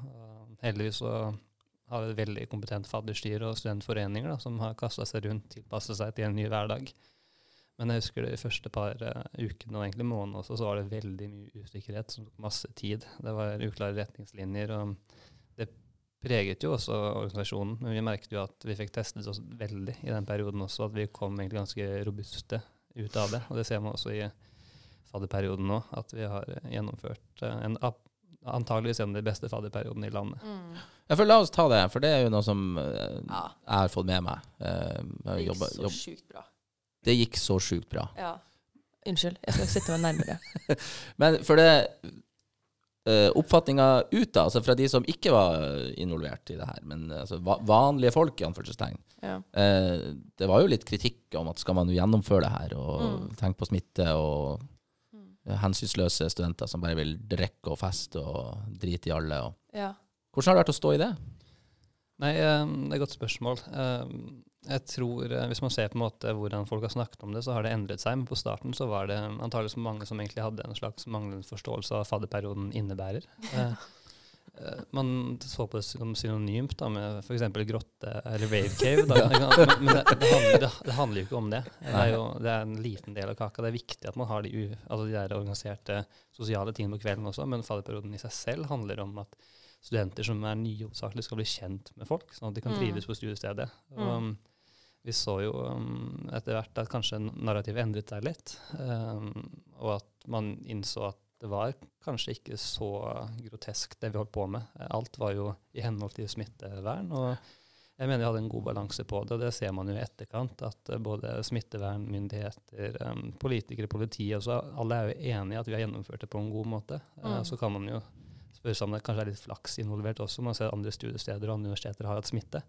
Heldigvis så har et veldig kompetent fadderstyre og studentforeninger da, som har kasta seg rundt, tilpassa seg til en ny hverdag. Men jeg husker det de første par eh, ukene og egentlig månedene også, så var det veldig mye usikkerhet som tok masse tid. Det var uklare retningslinjer, og det preget jo også organisasjonen. Men vi merket jo at vi fikk testet oss veldig i den perioden også, at vi kom egentlig ganske robuste ut av det. Og det ser man også i fadderperioden nå, at vi har eh, gjennomført eh, en ap- antageligvis en av de beste fadderperiodene i landet. Ja, for La oss ta det, for det er jo noe som eh, Ja, jeg har fått med meg. Eh, det gikk jobbet- så sjukt bra. det gikk så sjukt bra. Ja. Unnskyld, jeg skal sitte meg nærmere. Men for det uh, Oppfatninga ute, altså fra de som ikke var involvert i det her, men altså, va vanlige folk, i anførselstegn Ja. eh, Det var jo litt kritikk om at skal man jo gjennomføre det her, og Mm. tenke på smitte, og Mm. Hensynsløse studenter som bare vil drikke og feste og drite i alle. Og. ja. Hvordan har det vært å stå i det? Nei, eh, det er et godt spørsmål. Eh, Jeg tror, eh, Hvis man ser på en måte hvordan folk har snakket om det, så har det endret seg. Men på starten så var det antakeligvis mange som egentlig hadde en slags manglende forståelse av hva fadderperioden innebærer. Eh, Man så på det som synonymt da, med f.eks. grotte eller Wave cave. Da. Men, men det, det, handler, det, det handler jo ikke om det. Det er jo det er en liten del av kaka. Det er viktig at man har de, u, altså de der organiserte sosiale tingene på kvelden også, men fallperioden i seg selv handler om at studenter som er nye hovedsakelig, skal bli kjent med folk, sånn at de kan Mm. trives på studiestedet. Og, Mm. um, vi så jo um, etter hvert at kanskje narrativet endret seg litt. Um, og at man innså at det var kanskje ikke så grotesk det vi holdt på med. Alt var jo i henhold til smittevern. og jeg mener vi hadde en god balanse på det, og det ser man jo i etterkant. At uh, både smittevernmyndigheter, um, politikere, politiet også, alle er jo enige i at vi har gjennomført det på en god måte. Uh, Mm. så kan man jo spørre seg om det kanskje er litt flaks involvert også. Man ser andre studiesteder og andre universiteter har hatt smitte.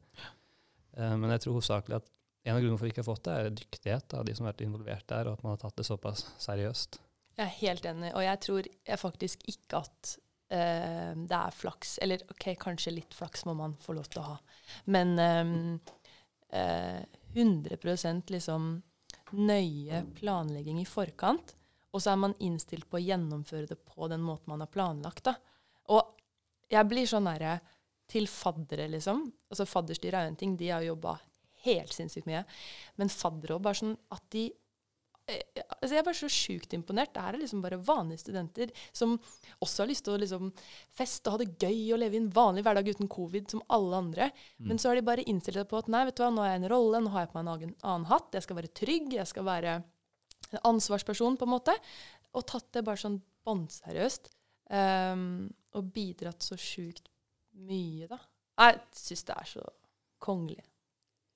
Men jeg tror hovedsakelig at en av grunnene for vi ikke har fått det, er dyktighet av de som har vært involvert der, og at man har tatt det såpass seriøst. Jeg er helt enig, og jeg tror jeg faktisk ikke at uh, det er flaks. Eller OK, kanskje litt flaks må man få lov til å ha. Men um, uh, 100% liksom nøye planlegging i forkant, og så er man innstilt på å gjennomføre det på den måten man har planlagt. da. Og jeg blir sånn derre til faddere, liksom. Altså Fadderstyret er jo en ting, de har jobba helt sinnssykt mye. Men faddere òg, bare sånn at de altså Jeg er bare så sjukt imponert. Det her er liksom bare vanlige studenter som også har lyst til å liksom feste og ha det gøy og leve i en vanlig hverdag uten covid som alle andre. Men så har de bare innstilt seg på at nei, vet du hva, nå har jeg en rolle, nå har jeg på meg en annen hatt. Jeg skal være trygg, jeg skal være en ansvarsperson, på en måte. Og tatt det bare sånn båndseriøst. Um, og bidratt så sjukt mye, da. Jeg syns det er så kongelig.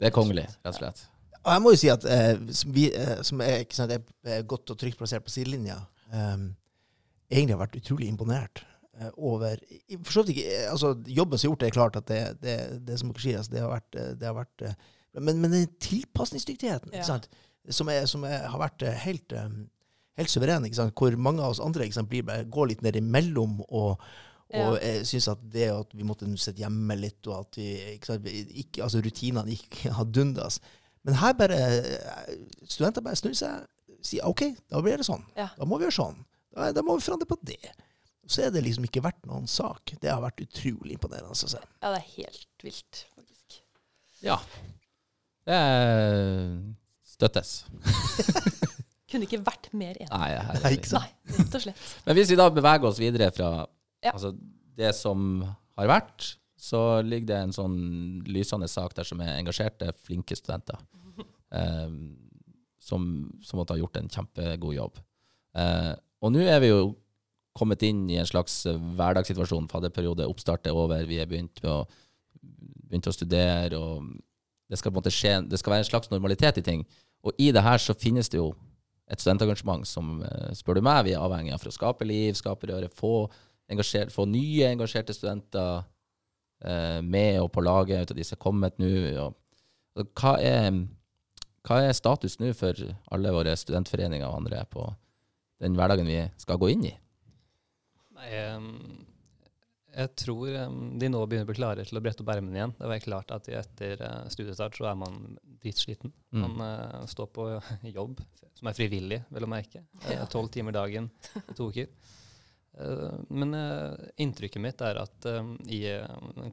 Det er kongelig, rett og slett. Og jeg må jo si at eh, som, vi, eh, som er, ikke sant, er godt og trygt plassert på sidelinja, eh, egentlig har vært utrolig imponert eh, over For så vidt ikke eh, altså Jobben som er gjort, er klart at det, det, det som dere sier, altså, det har vært, eh, det har vært men, men den tilpasningsdyktigheten, Ja. sant, som, er, som er, har vært helt, helt suveren, hvor mange av oss andre sant, blir, går litt ned imellom og og jeg synes at det at vi måtte sitte hjemme litt, og at vi, ikke ikke, altså rutinene gikk ad dundas. Men her bare eh, Studenter bare snur seg sier OK, da blir det sånn. Ja. Da må vi gjøre sånn. Da, da må vi forandre på det. Så er det liksom ikke vært noen sak. Det har vært utrolig imponerende. Altså. Ja, det er helt vilt, faktisk. Ja. Det støttes. Kunne ikke vært mer enig. Nei, her er Nei, vi. ikke sant? Nei, rett og slett. Men hvis vi da beveger oss videre fra Ja. altså, det som har vært, så ligger det en sånn lysende sak der som er engasjerte, flinke studenter. Eh, som, som måtte ha gjort en kjempegod jobb. Eh, og nå er vi jo kommet inn i en slags hverdagssituasjon. Fadderperiode, oppstart er over, vi er begynt, å, begynt å studere, og det skal, på en måte skje, det skal være en slags normalitet i ting. Og i det her så finnes det jo et studentengasjement som, eh, spør du meg, vi er avhengig av for å skape liv, skape røre, få, få nye engasjerte studenter med og på laget ut av de som er kommet nå. Hva, er, hva er status nå for alle våre studentforeninger og andre på den hverdagen vi skal gå inn i? Nei, jeg tror de nå begynner å bli klare til å brette opp ermene igjen. Det var klart at etter eh, studiestart så er man dritsliten. Mm. Man eh, står på jobb, som er frivillig, vel å merke. Tolv timer dagen i to uker. Eh, men eh, inntrykket mitt er at eh, i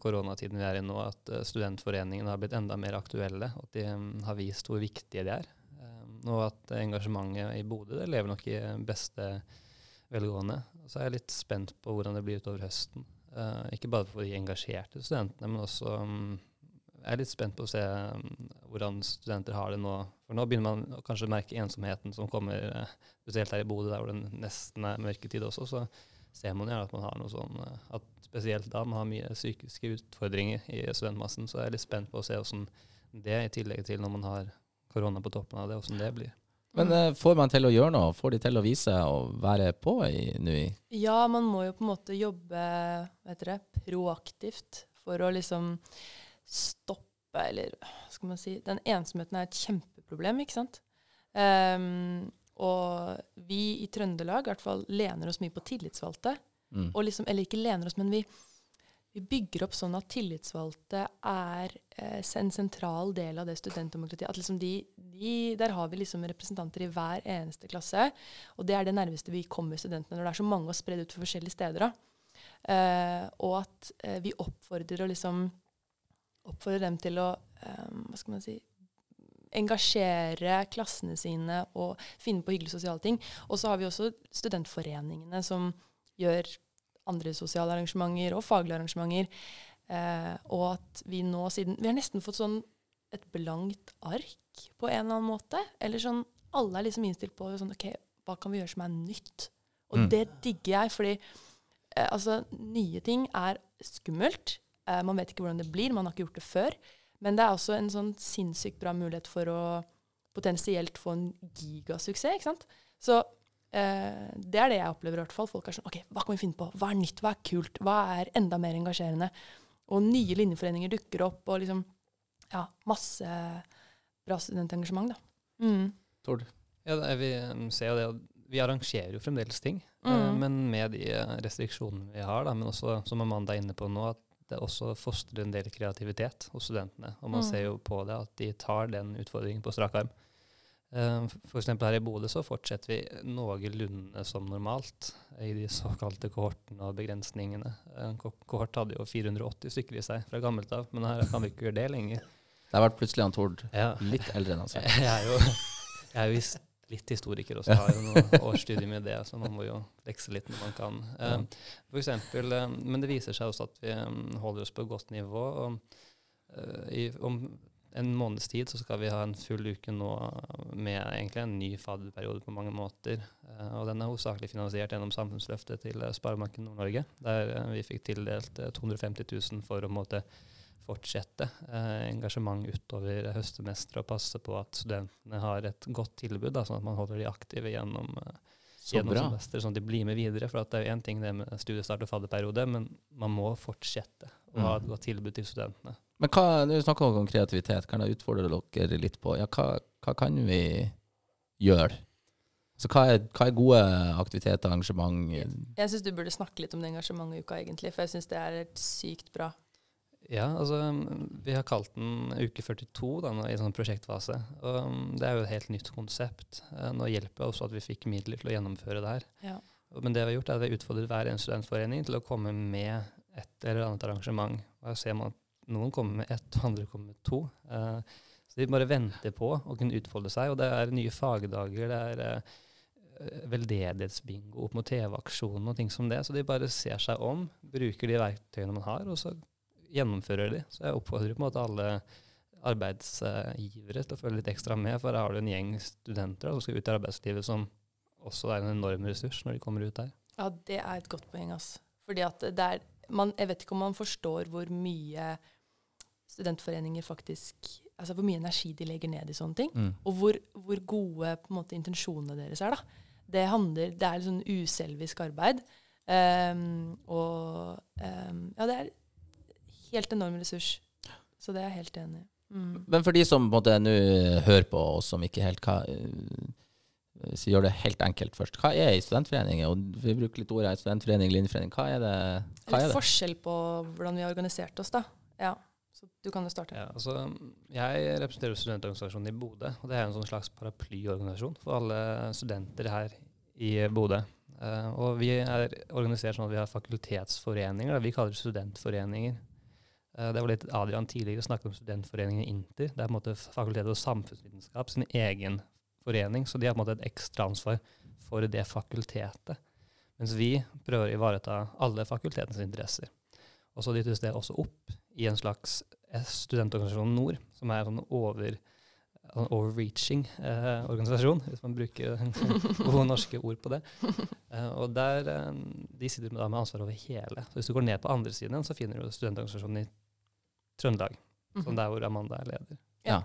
koronatiden vi er i nå, at studentforeningene har blitt enda mer aktuelle, at de har vist hvor viktige de er. Og at engasjementet i Bodø det lever nok i beste velgående. Så er jeg litt spent på hvordan det blir utover høsten. Ikke bare for de engasjerte studentene, men også um, jeg er litt spent på å se um, hvordan studenter har det nå. For nå begynner man å kanskje merke ensomheten som kommer, eh, spesielt her i Bodø, der hvor det nesten er mørketid også. Så ser man gjerne at man har noe sånn eh, at spesielt da man har mye psykiske utfordringer i studentmassen. Så jeg er litt spent på å se hvordan det, i tillegg til når man har korona på toppen av det, hvordan det blir. Men eh, får man til å gjøre noe? Får de til å vise og være på i, nå i Ja, man må jo på en måte jobbe hva heter det, proaktivt for å liksom stoppe, eller skal man si Den ensomheten er et kjempeproblem, ikke sant? Um, og vi i Trøndelag i hvert fall lener oss mye på tillitsvalgte. mm. Liksom, eller ikke lener oss, men vi, vi bygger opp sånn at tillitsvalgte er eh, en sentral del av det studentdemokratiet. At liksom de, de, der har vi liksom representanter i hver eneste klasse. Og det er det nærmeste vi kommer studentene når det er så mange og spredd ut for forskjellige steder. Eh, og at eh, vi oppfordrer, og liksom, oppfordrer dem til å eh, hva skal man si, engasjere klassene sine og finne på hyggelige sosiale ting. Og så har vi også studentforeningene som gjør andre sosiale arrangementer og faglige arrangementer. Eh, og at vi nå siden Vi har nesten fått sånn et blankt ark på en eller annen måte. Eller sånn Alle er liksom innstilt på sånn OK, hva kan vi gjøre som er nytt? Og Mm. det digger jeg, fordi eh, altså, nye ting er skummelt. Eh, man vet ikke hvordan det blir, man har ikke gjort det før. Men det er også en sånn sinnssykt bra mulighet for å potensielt få en gigasuksess, ikke sant? Så eh, det er det jeg opplever i hvert fall. Folk er sånn OK, hva kan vi finne på? Hva er nytt? Hva er kult? Hva er enda mer engasjerende? Og nye linjeforeninger dukker opp, og liksom Ja, masse bra studentengasjement, da. Mm. Tord? Ja, er, vi um, ser jo det. Vi arrangerer jo fremdeles ting. eh, Mm. Men med de restriksjonene vi har, da, men også, som Amanda er inne på nå, at det også fostrer en del kreativitet hos studentene. Og man Mm. ser jo på det at de tar den utfordringen på strak arm. F.eks. For eksempel her i Bodø så fortsetter vi noenlunde som normalt i de såkalte kohortene og begrensningene. En kohort hadde jo 480 stykker i seg fra gammelt av, men her kan vi ikke gjøre det lenger. Det har vært plutselig han Tord Ja. litt eldre enn han selv. Jeg er jo, jeg er jo litt historiker også har jo noen års med det, så man må jo lekse litt når man kan. Eh, for eksempel, eh, men det viser seg også at vi eh, holder oss på godt nivå. og eh, i, Om en måneds tid så skal vi ha en full uke nå med egentlig en ny fadderperiode på mange måter. Eh, og den er hovedsakelig finansiert gjennom Samfunnsløftet til eh, Sparebanken Nord-Norge, der vi fikk tildelt eh, 250 000 for å måtte fortsette eh, engasjement utover høstsemesteret og passe på at studentene har et godt tilbud, da, sånn at man holder de aktive gjennom, eh, Så gjennom bra. semesteret, sånn at de blir med videre. For at det er jo én ting det med studiestart og fadderperiode, men man må fortsette å ha et Mm. godt tilbud til studentene. Men hva, når vi snakker om kreativitet, kan jeg utfordre dere litt på ja, hva, hva kan vi gjøre? Så hva er, hva er gode aktiviteter, engasjement? Jeg syns du burde snakke litt om det engasjementet i uka, egentlig, for jeg syns det er et sykt bra. Ja, altså vi har kalt den uke 42 da, i i sånn prosjektfase. Og um, det er jo et helt nytt konsept. Eh, Nå hjelper det også at vi fikk midler til å gjennomføre det her. Ja. Men det vi har gjort er at vi har utfordret hver en studentforening til å komme med et eller annet arrangement. Og jeg ser man at noen kommer med ett, og andre kommer med to. Eh, så de bare venter på å kunne utfolde seg. Og det er nye fagdager, det er eh, veldedighetsbingo opp mot TV-aksjonen og ting som det. Så de bare ser seg om, bruker de verktøyene man har, og så gjennomfører de. Så jeg oppfordrer på en måte alle arbeidsgivere til å følge litt ekstra med, for her har du en gjeng studenter da, som skal ut i arbeidslivet, som også er en enorm ressurs når de kommer ut der. Ja, det er et godt poeng, ass. Fordi at det er man, Jeg vet ikke om man forstår hvor mye studentforeninger faktisk Altså hvor mye energi de legger ned i sånne ting. Mm. Og hvor, hvor gode måte, intensjonene deres er. da. Det handler, det er litt sånn uselvisk arbeid. Um, og um, ja, det er helt enorm ressurs. Så det er jeg helt enig i. Mm. Men for de som på nå hører på, og som ikke helt hva, eh, så gjør det helt enkelt først. Hva er ei studentforening? Og vi bruker litt ordet studentforening, linjeforening. Hva er det? Hva er Litt det? forskjell på hvordan vi har organisert oss, da. Ja, så du kan jo starte. Ja, altså, jeg representerer studentorganisasjonen i Bodø, og det er en sånn slags paraplyorganisasjon for alle studenter her i Bodø. Uh, og vi er organisert sånn at vi har fakultetsforeninger, da. vi kaller det studentforeninger. Eh, det var litt Adrian tidligere snakket om studentforeningen Inter. Det er på en måte Fakultetet for samfunnsvitenskap sin egen forening, så de har på en måte et ekstra ansvar for det fakultetet. Mens vi prøver å ivareta alle fakultetens interesser. Og så dyttes det også opp i en slags eh, studentorganisasjon Nord, som er en sånn over, en overreaching eh, organisasjon, hvis man bruker gode norske ord på det. Eh, og der, eh, De sitter med, med ansvar over hele. Så Hvis du går ned på andre siden, så finner du studentorganisasjonen i Trøndelag, Mhm. som der hvor Amanda er leder. Ja.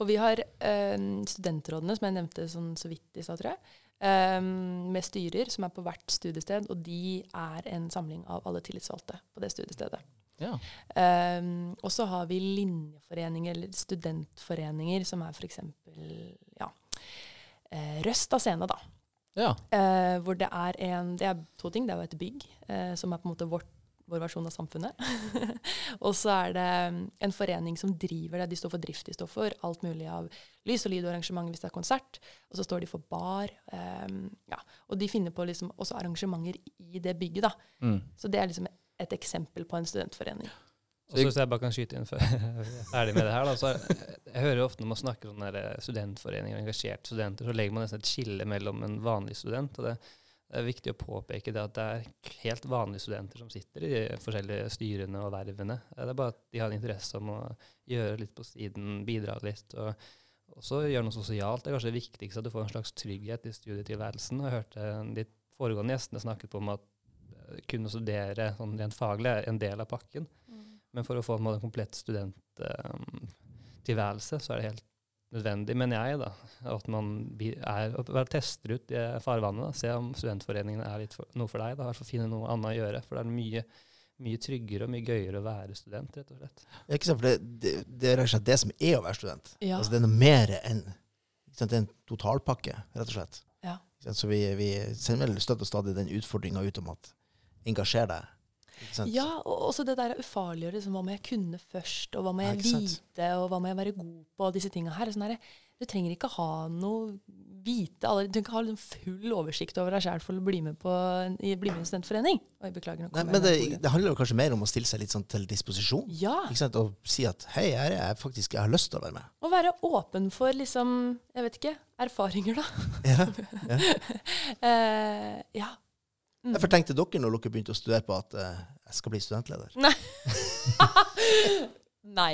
Og vi har um, studentrådene, som jeg nevnte sånn så vidt i stad, tror jeg. um, med styrer som er på hvert studiested, og de er en samling av alle tillitsvalgte på det studiestedet. Ja. Um, og så har vi linjeforeninger, eller studentforeninger, som er f.eks. Ja, eh, Røst av scene, da. ja. Uh, hvor det er en Det er to ting. Det er jo et bygg, uh, som er på en måte vårt, vår versjon av samfunnet. og så er det mm, en forening som driver det. De står for drift, de står for alt mulig av lys og lyd og arrangement hvis det er konsert. Og så står de for bar. Um, ja. Og de finner på liksom også arrangementer i det bygget, da. Mm. Så det er liksom et eksempel på en studentforening. Og så Hvis jeg bare kan skyte inn før jeg er ferdig med det her, da, så jeg hører jo ofte når man snakker om studentforeninger og engasjerte studenter, så legger man nesten et skille mellom en vanlig student. og det Det er viktig å påpeke det at det er helt vanlige studenter som sitter i de forskjellige styrene og vervene. Det er bare at de har en interesse om å gjøre litt på siden, bidra litt. og også gjøre noe sosialt. Det er kanskje det viktigste, at du får en slags trygghet i studietilværelsen. Jeg hørte de foregående gjestene snakket på om at eh, kunne studere sånn rent faglig er en del av pakken. Men for å få en komplett studenttilværelse, så er det helt nødvendig, mener jeg, da, at man er, tester ut det farvannet. Da. Se om studentforeningene er litt for, noe for deg. Da. I hvert fall finne noe annet å gjøre. For det er mye, mye tryggere og mye gøyere å være student, rett og slett. Ja, ikke sant? For det, det, det er rett og slett det som er å være student. Ja. Altså, det er noe mer enn ikke sant? Det er en totalpakke, rett og slett. Ja. Så vi, vi sender vel støtt og stadig den utfordringa ut om at engasjer deg. Ja, og også det der å ufarliggjøre liksom, hva må jeg kunne først, og hva må jeg ja, vite, og hva må jeg være god på, og disse tinga her. Sånn der, du trenger ikke ha noe vite Du trenger ikke ha liksom full oversikt over deg sjøl for å bli med, på, i, bli med i en studentforening. Oi, beklager. Nei, men det, det handler jo kanskje mer om å stille seg litt sånn til disposisjon. Ja. Og si at hei, her er jeg faktisk, jeg har lyst til å være med. Å være åpen for liksom, jeg vet ikke, erfaringer, da. Ja. Eh, ja. Mm. Derfor tenkte dere når dere begynte å studere på at uh, jeg skal bli studentleder. Nei. Nei,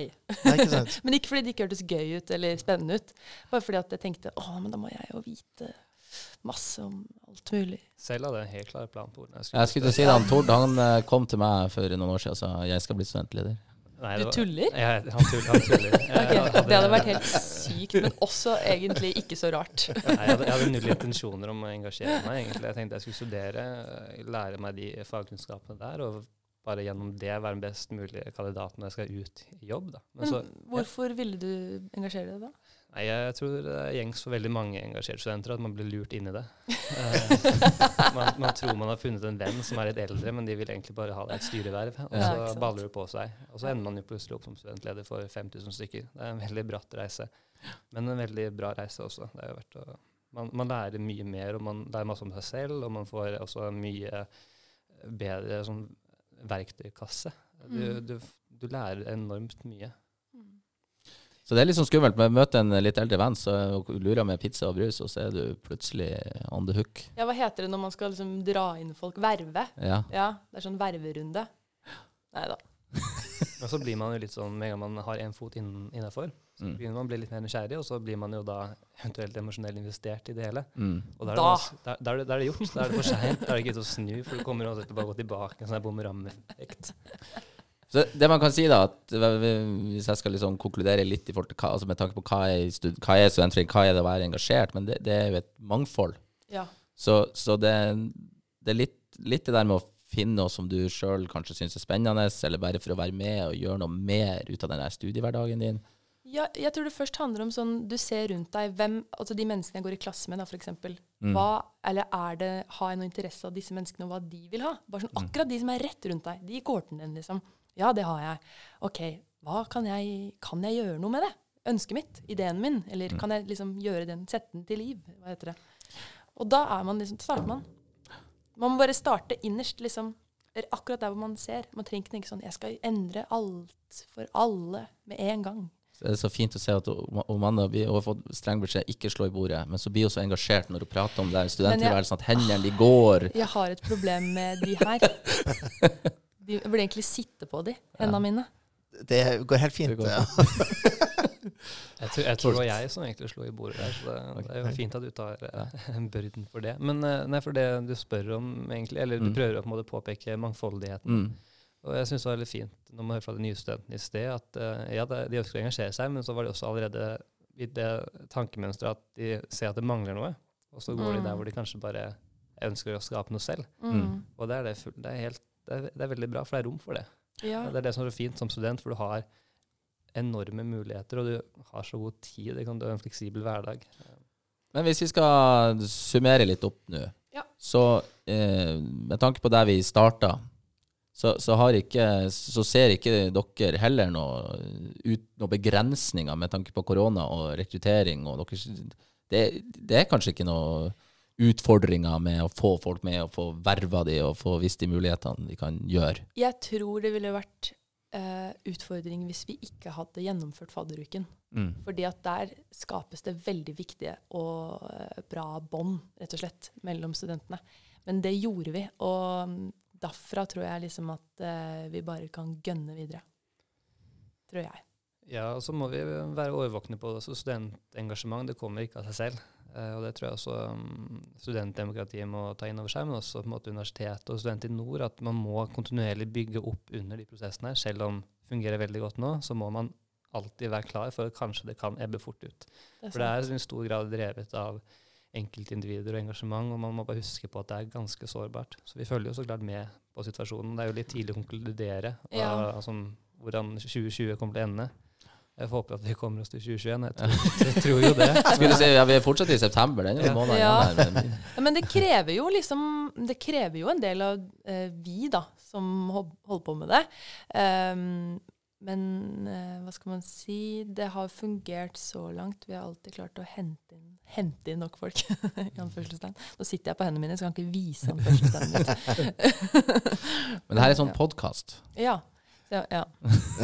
ikke? Men ikke fordi det ikke hørtes gøy ut eller spennende ut. Bare fordi at jeg tenkte å, men da må jeg jo vite masse om alt mulig. Selv hadde jeg en helt klar plan på hvordan jeg Jeg skulle til å si det, han Tord han eh, kom til meg for noen år siden og sa jeg skal bli studentleder. Nei, Du tuller? Ja, han tuller. Han tuller. Jeg hadde- Det hadde vært helt sykt, men også egentlig ikke så rart. Nei, jeg hadde, jeg hadde null intensjoner om å engasjere meg. egentlig. Jeg tenkte jeg skulle studere, eh, lære meg de fagkunnskapene der, og bare gjennom det være den best mulige kandidaten når jeg skal ut i jobb. Da. Men Men så, hvorfor ville du engasjere deg da? Nei, jeg tror det er gjengs for veldig mange engasjerte studenter at man blir lurt inn i det. Eh, man, man tror man har funnet en venn som er litt eldre, men de vil egentlig bare ha deg et styreverv. Og så ja, baller det på seg. Og så ender man jo plutselig opp som studentleder for 5000 stykker. Det er en veldig bratt reise. Men en veldig bra reise også. Det er jo verdt å man, man lærer mye mer, og man lærer masse om seg selv, og man får også mye bedre sånn, verktøykasse. Du, Mm. du, du lærer enormt mye. Så det er litt sånn skummelt. Men møte en litt eldre venn, så lurer med pizza og brus, og så er du plutselig on the hook. Ja, Hva heter det når man skal liksom dra inn folk? Verve? Ja. Ja, det er sånn ververunde. Nei da. og så blir man jo litt sånn, med en gang man har én fot innafor, så Mm. begynner man å bli litt mer nysgjerrig, og så blir man jo da eventuelt emosjonelt investert i det hele. Mm. Og da er, Da. Det, da, da, er det, da er det gjort. Da er det for seint. Da er det ikke ut å snu, for du kommer uansett til å bare gå tilbake. En sånn bumerang-effekt. Så det man kan si da, at hvis jeg skal liksom konkludere litt til hva, altså med tanke på hva er, stud, hva er studentforening, hva er det å være engasjert, men det, det er jo et mangfold. Ja. Så, så det, det er litt, litt det der med å finne noe som du sjøl kanskje syns er spennende, eller bare for å være med og gjøre noe mer ut av den der studiehverdagen din. Ja, jeg tror det først handler om sånn du ser rundt deg, hvem, altså de menneskene jeg går i klasse med, da, eksempel. Mm. Hva, eller er det, har jeg noe interesse av disse menneskene, og hva de vil ha? Bare sånn, Mm. Akkurat de som er rett rundt deg, de kohorten din, liksom. Ja, det har jeg. Ok, hva kan jeg, kan jeg gjøre noe med det? Ønsket mitt? Ideen min? Eller Mm. kan jeg liksom gjøre den, sette den til liv? Hva heter det? Og da er man liksom, starter man. Man må bare starte innerst, liksom. Akkurat der hvor man ser. Man trenger ikke tenke sånn Jeg skal endre alt for alle med en gang. Så det er så fint å se at Amanda har fått streng beskjed ikke slå i bordet, men så blir hun så engasjert når hun prater om det studenttilværelsen at hendene de går. Jeg har et problem med de her. De, jeg burde egentlig sitte på de, hendene mine. Det går helt fint. Det går ja. Jeg tror, jeg tror det var jeg som egentlig slo i bordet der, så det, det er jo fint at du tar eh, børden for det. Men eh, nei, for det du spør om, egentlig, eller du Mm. prøver å på en måte påpeke mangfoldigheten. Mm. Og jeg syns det var veldig fint når man hører fra de nye studentene i sted, at eh, ja, de ønsker å engasjere seg, men så var de også allerede i det tankemønsteret at de ser at det mangler noe. Og så går de Mm. der hvor de kanskje bare ønsker å skape noe selv. Mm. Og det er, det, det, er helt, det, er, det er veldig bra, for det er rom for det. Ja. Det er det som er så fint som student, for du har enorme muligheter, og du har så god tid. det kan Du har en fleksibel hverdag. Men hvis vi skal summere litt opp nå, Ja. så eh, med tanke på der vi starta, så, så, har ikke, så ser ikke dere heller noen noe begrensninger med tanke på korona og rekruttering. Og dere, det, det er kanskje ikke noe utfordringer med å få folk med og få verva de og få vist de mulighetene de kan gjøre. Jeg tror det ville vært uh, utfordring hvis vi ikke hadde gjennomført fadderuken. Mm. Fordi at der skapes det veldig viktige og uh, bra bånd, rett og slett, mellom studentene. Men det gjorde vi, og mm, derfra tror jeg liksom at uh, vi bare kan gønne videre. Tror jeg. Ja, og så må vi være årvåkne på det. Så studentengasjement det kommer ikke av seg selv. Eh, og det tror jeg også um, studentdemokratiet må ta inn over seg, men også på en måte universitetet og studenter i nord. At man må kontinuerlig bygge opp under de prosessene her. Selv om det fungerer veldig godt nå, så må man alltid være klar for at kanskje det kan ebbe fort ut. Det For det er i stor grad drevet av enkeltindivider og engasjement, og man må bare huske på at det er ganske sårbart. Så vi følger jo så klart med på situasjonen. Det er jo litt tidlig å konkludere Ja. altså, hvordan 2020 kommer til å ende. Jeg får håpe at vi kommer oss til 2021. Jeg tror, jeg tror jo det. Skulle si, ja, Vi er fortsatt i september. Den Ja. måneden Ja. Men, Ja, men det krever jo liksom Det krever jo en del av eh, vi, da, som holder på med det. Um, men eh, hva skal man si Det har fungert så langt. Vi har alltid klart å hente inn, hente inn nok folk. Nå sitter jeg på hendene mine, så kan jeg ikke vise anførselstegnet mitt. men det her er sånn podkast. Ja. Ja, ja.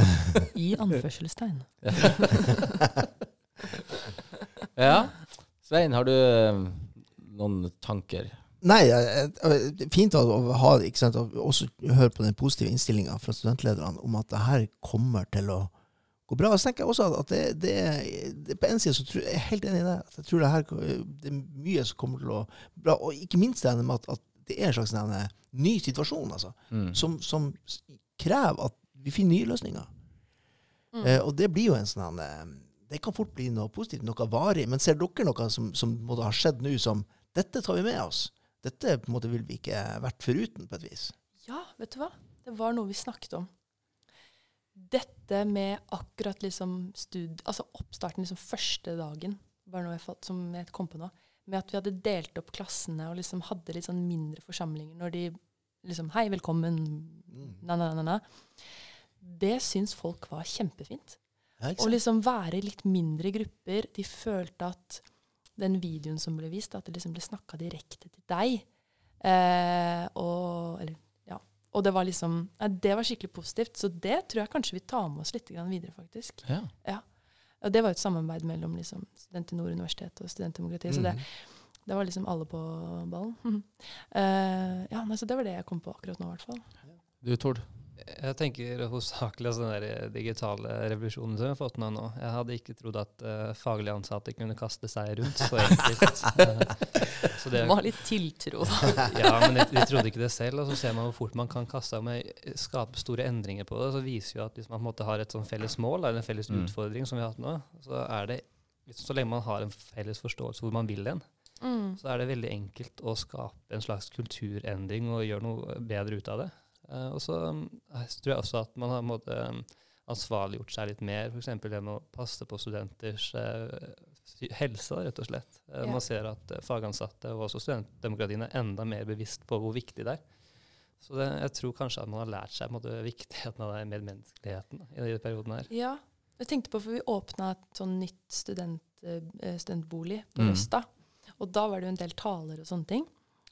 I anførselstegn. Ja. Svein, har du eh, noen tanker? Nei, fint å ha ikke sant, også høre på den positive innstillinga fra studentlederne om at det her kommer til å gå bra. Og så tenker jeg også at det, det, det På en side så tror jeg er helt enig i det. At jeg tror det her det er mye som kommer til å bra. Og ikke minst det med at, at det er en slags en, ny situasjon, altså. Mm. Som, som krever at vi finner nye løsninger. Mm. Eh, og det blir jo en sånn eh, Det kan fort bli noe positivt, noe varig. Men ser dere noe som, som måtte ha skjedd nå, som Dette tar vi med oss. Dette på en måte vil vi ikke vært foruten, på et vis. Ja, vet du hva? Det var noe vi snakket om. Dette med akkurat liksom stud... Altså oppstarten liksom første dagen, bare noe jeg fått, som jeg kom på nå. Med at vi hadde delt opp klassene og liksom hadde litt sånn mindre forsamlinger når de liksom Hei, velkommen. Na, na, na, na. Det syns folk var kjempefint. Å liksom være litt mindre grupper. De følte at den videoen som ble vist, at det liksom ble snakka direkte til deg. Eh, og, eller, ja. og det var liksom ja, Det var skikkelig positivt. Så det tror jeg kanskje vi tar med oss litt videre, faktisk. Ja. Og det var jo et samarbeid mellom liksom, Student i Nord universitet og Studentdemokratiet. Så det, Mhm. det var liksom alle på ballen. Mhm. Eh, ja, nei, så det var det jeg kom på akkurat nå, i hvert fall. Du, Tord? Jeg tenker hovedsakelig altså den der digitale revolusjonen som vi har fått nå. nå. Jeg hadde ikke trodd at uh, faglig ansatte kunne kaste seg rundt så enkelt. Eh, så det, Det var litt tiltro, da. ja, men de, de trodde ikke det selv, og så ser man hvor fort man kan kaste seg med skape store endringer på det. Så viser jo at hvis man på en måte har et sånn felles mål, eller en felles Mm. utfordring som vi har hatt nå, så er det Så lenge man har en felles forståelse hvor man vil hen, Mm. så er det veldig enkelt å skape en slags kulturendring og gjøre noe bedre ut av det. Eh, og så um, tror jeg også at man har måte, um, ansvarliggjort seg litt mer, f.eks. det med å passe på studenters eh, helse, rett og slett. Eh, Ja. Man ser at fagansatte og også studentdemokratiene er enda mer bevisst på hvor viktig det er. Så det, jeg tror kanskje at man har lært seg måte, viktigheten av det medmenneskeligheten i denne perioden her. Ja. Jeg tenkte på, for vi åpna et sånn nytt student, studentbolig på Mm. Og da var det jo en del taler og sånne ting.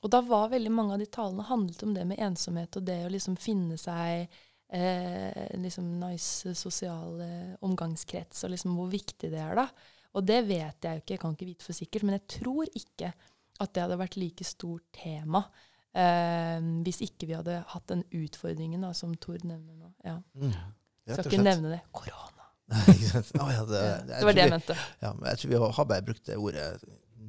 Og da var veldig mange av de talene handlet om det med ensomhet og det å liksom finne seg eh, liksom nice sosial eh, omgangskrets, og liksom hvor viktig det er, da. Og det vet jeg jo ikke, jeg kan ikke vite for sikkert, men jeg tror ikke at det hadde vært like stort tema eh, hvis ikke vi hadde hatt den utfordringen da, som Tord nevner nå. Ja. Mm. Skal ikke nevne det. Korona. Å, ja, det, det var det jeg mente. Ja, jeg tror vi har bare brukt det ordet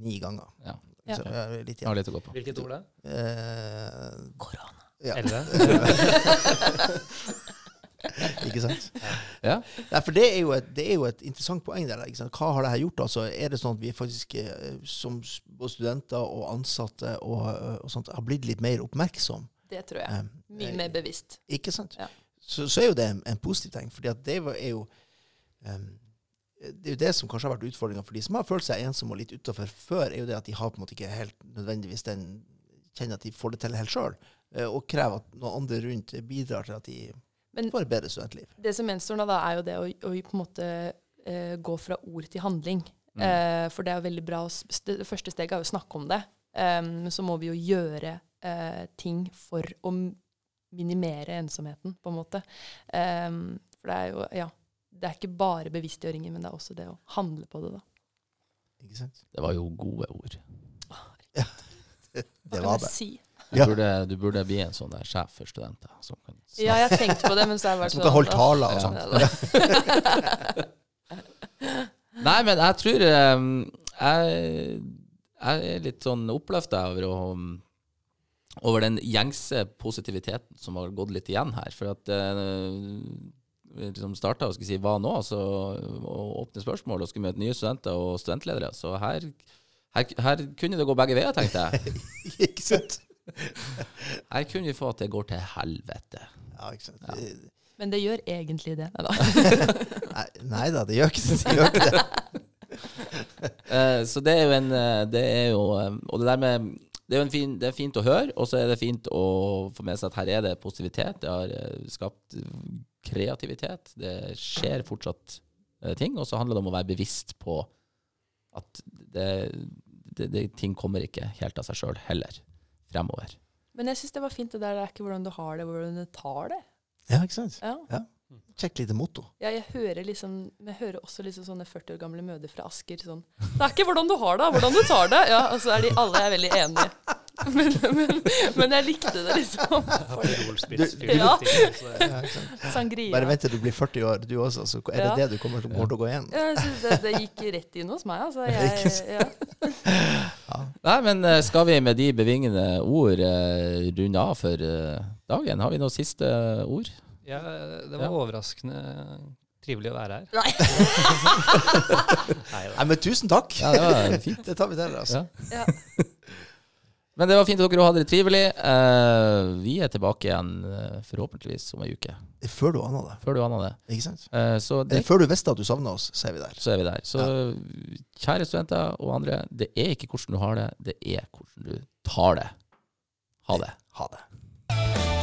ni ganger. Ja. Ja. Så, ja, litt Har litt å gå på. Hvilket ord da? Eh, Korona. ja. Ikke sant? Ja. Nei, for det er, jo et, det er jo et interessant poeng der. Ikke sant? Hva har det her gjort? Altså, er det sånn at vi faktisk eh, som både studenter og ansatte og, eh, og sånt, har blitt litt mer oppmerksom? Det tror jeg. Eh, Mye mer bevisst. Ikke sant? Ja. Så, så er jo det en, en positiv ting. at det er jo em, det er jo det som kanskje har vært utfordringa for de som har følt seg ensomme og litt utafor før, er jo det at de har på en måte ikke helt nødvendigvis den kjenner at de får det til helt sjøl, og krever at noen andre rundt bidrar til at de Men får et bedre studentliv. det som gjenstår nå, da, er jo det å, å på en måte uh, gå fra ord til handling. Mm. Uh, for det er jo veldig bra. Det første steget er jo å snakke om det. Um, så må vi jo gjøre uh, ting for å minimere ensomheten, på en måte. Um, for det er jo Ja. Det er ikke bare bevisstgjøringen, men det er også det å handle på det, da. Ikke sant? Det var jo gode ord. Det Hva kan var jeg det. si? Du, Ja. burde, du burde bli en sånn der sjef for studenter. Som kan snakke. Ja, jeg tenkte på det, men så har jeg vært Som kan holde «Åh, taler og Ja. sånn. ja. Nei, men jeg tror um, jeg, jeg er litt sånn oppløfta over, å- over den gjengse positiviteten som har gått litt igjen her. For at vi liksom starta og skulle si hva nå, altså, og åpne spørsmål og skulle møte nye studenter og studentledere. Så her, her, her kunne det gå begge veier, tenkte jeg. Ikke sant? Her kunne vi få at det går til helvete. Ja, ikke sant. Ja. Men det gjør egentlig det. Da. Nei, nei da, det gjør ikke det. det, gjør ikke det. Eh, så det er jo en eh, Det er jo eh, Og det der med det er jo en fin, det er fint å høre, og så er det fint å få med seg at her er det positivitet. Det har skapt kreativitet. Det skjer fortsatt eh, ting. Og så handler det om å være bevisst på at det, det, det, ting kommer ikke helt av seg sjøl heller fremover. Men jeg syns det var fint det der. Det er ikke hvordan du har det, hvordan du tar det. Ja, ikke sant? Ja. Kjekt lite motto. Ja, jeg hører liksom Jeg hører også liksom sånne 40 år gamle mødre fra Asker sånn Det er ikke hvordan du har det, hvordan du tar det. Ja, Og så er de alle er veldig enige. Men, men, men jeg likte det, liksom. Du, Du- Ja. Sangria. Bare vent til du blir 40 år, du også, så er det Ja. det du kommer til, å gå igjen. Det, det gikk rett inn hos meg, altså. Jeg, ja. Nei, men eh, skal vi med de bevingende ord eh, runde av for eh, dagen? Har vi noen siste ord? Ja, det var Ja. overraskende trivelig å være her. Nei. Nei. Nei, men tusen takk. Ja, det var fint. Det tar vi til, altså. Ja. Ja. Men det var fint at dere hadde det trivelig. Uh, vi er tilbake igjen eh, forhåpentligvis om ei uke. Før du aner det. Før du aner det. Ikke sant? Uh, så, det Eller før du visste at du savna oss, så er vi der. så er vi der. Så kjære studenter og andre, det er ikke hvordan du har det, det er hvordan du tar det. Ha det. Ha det.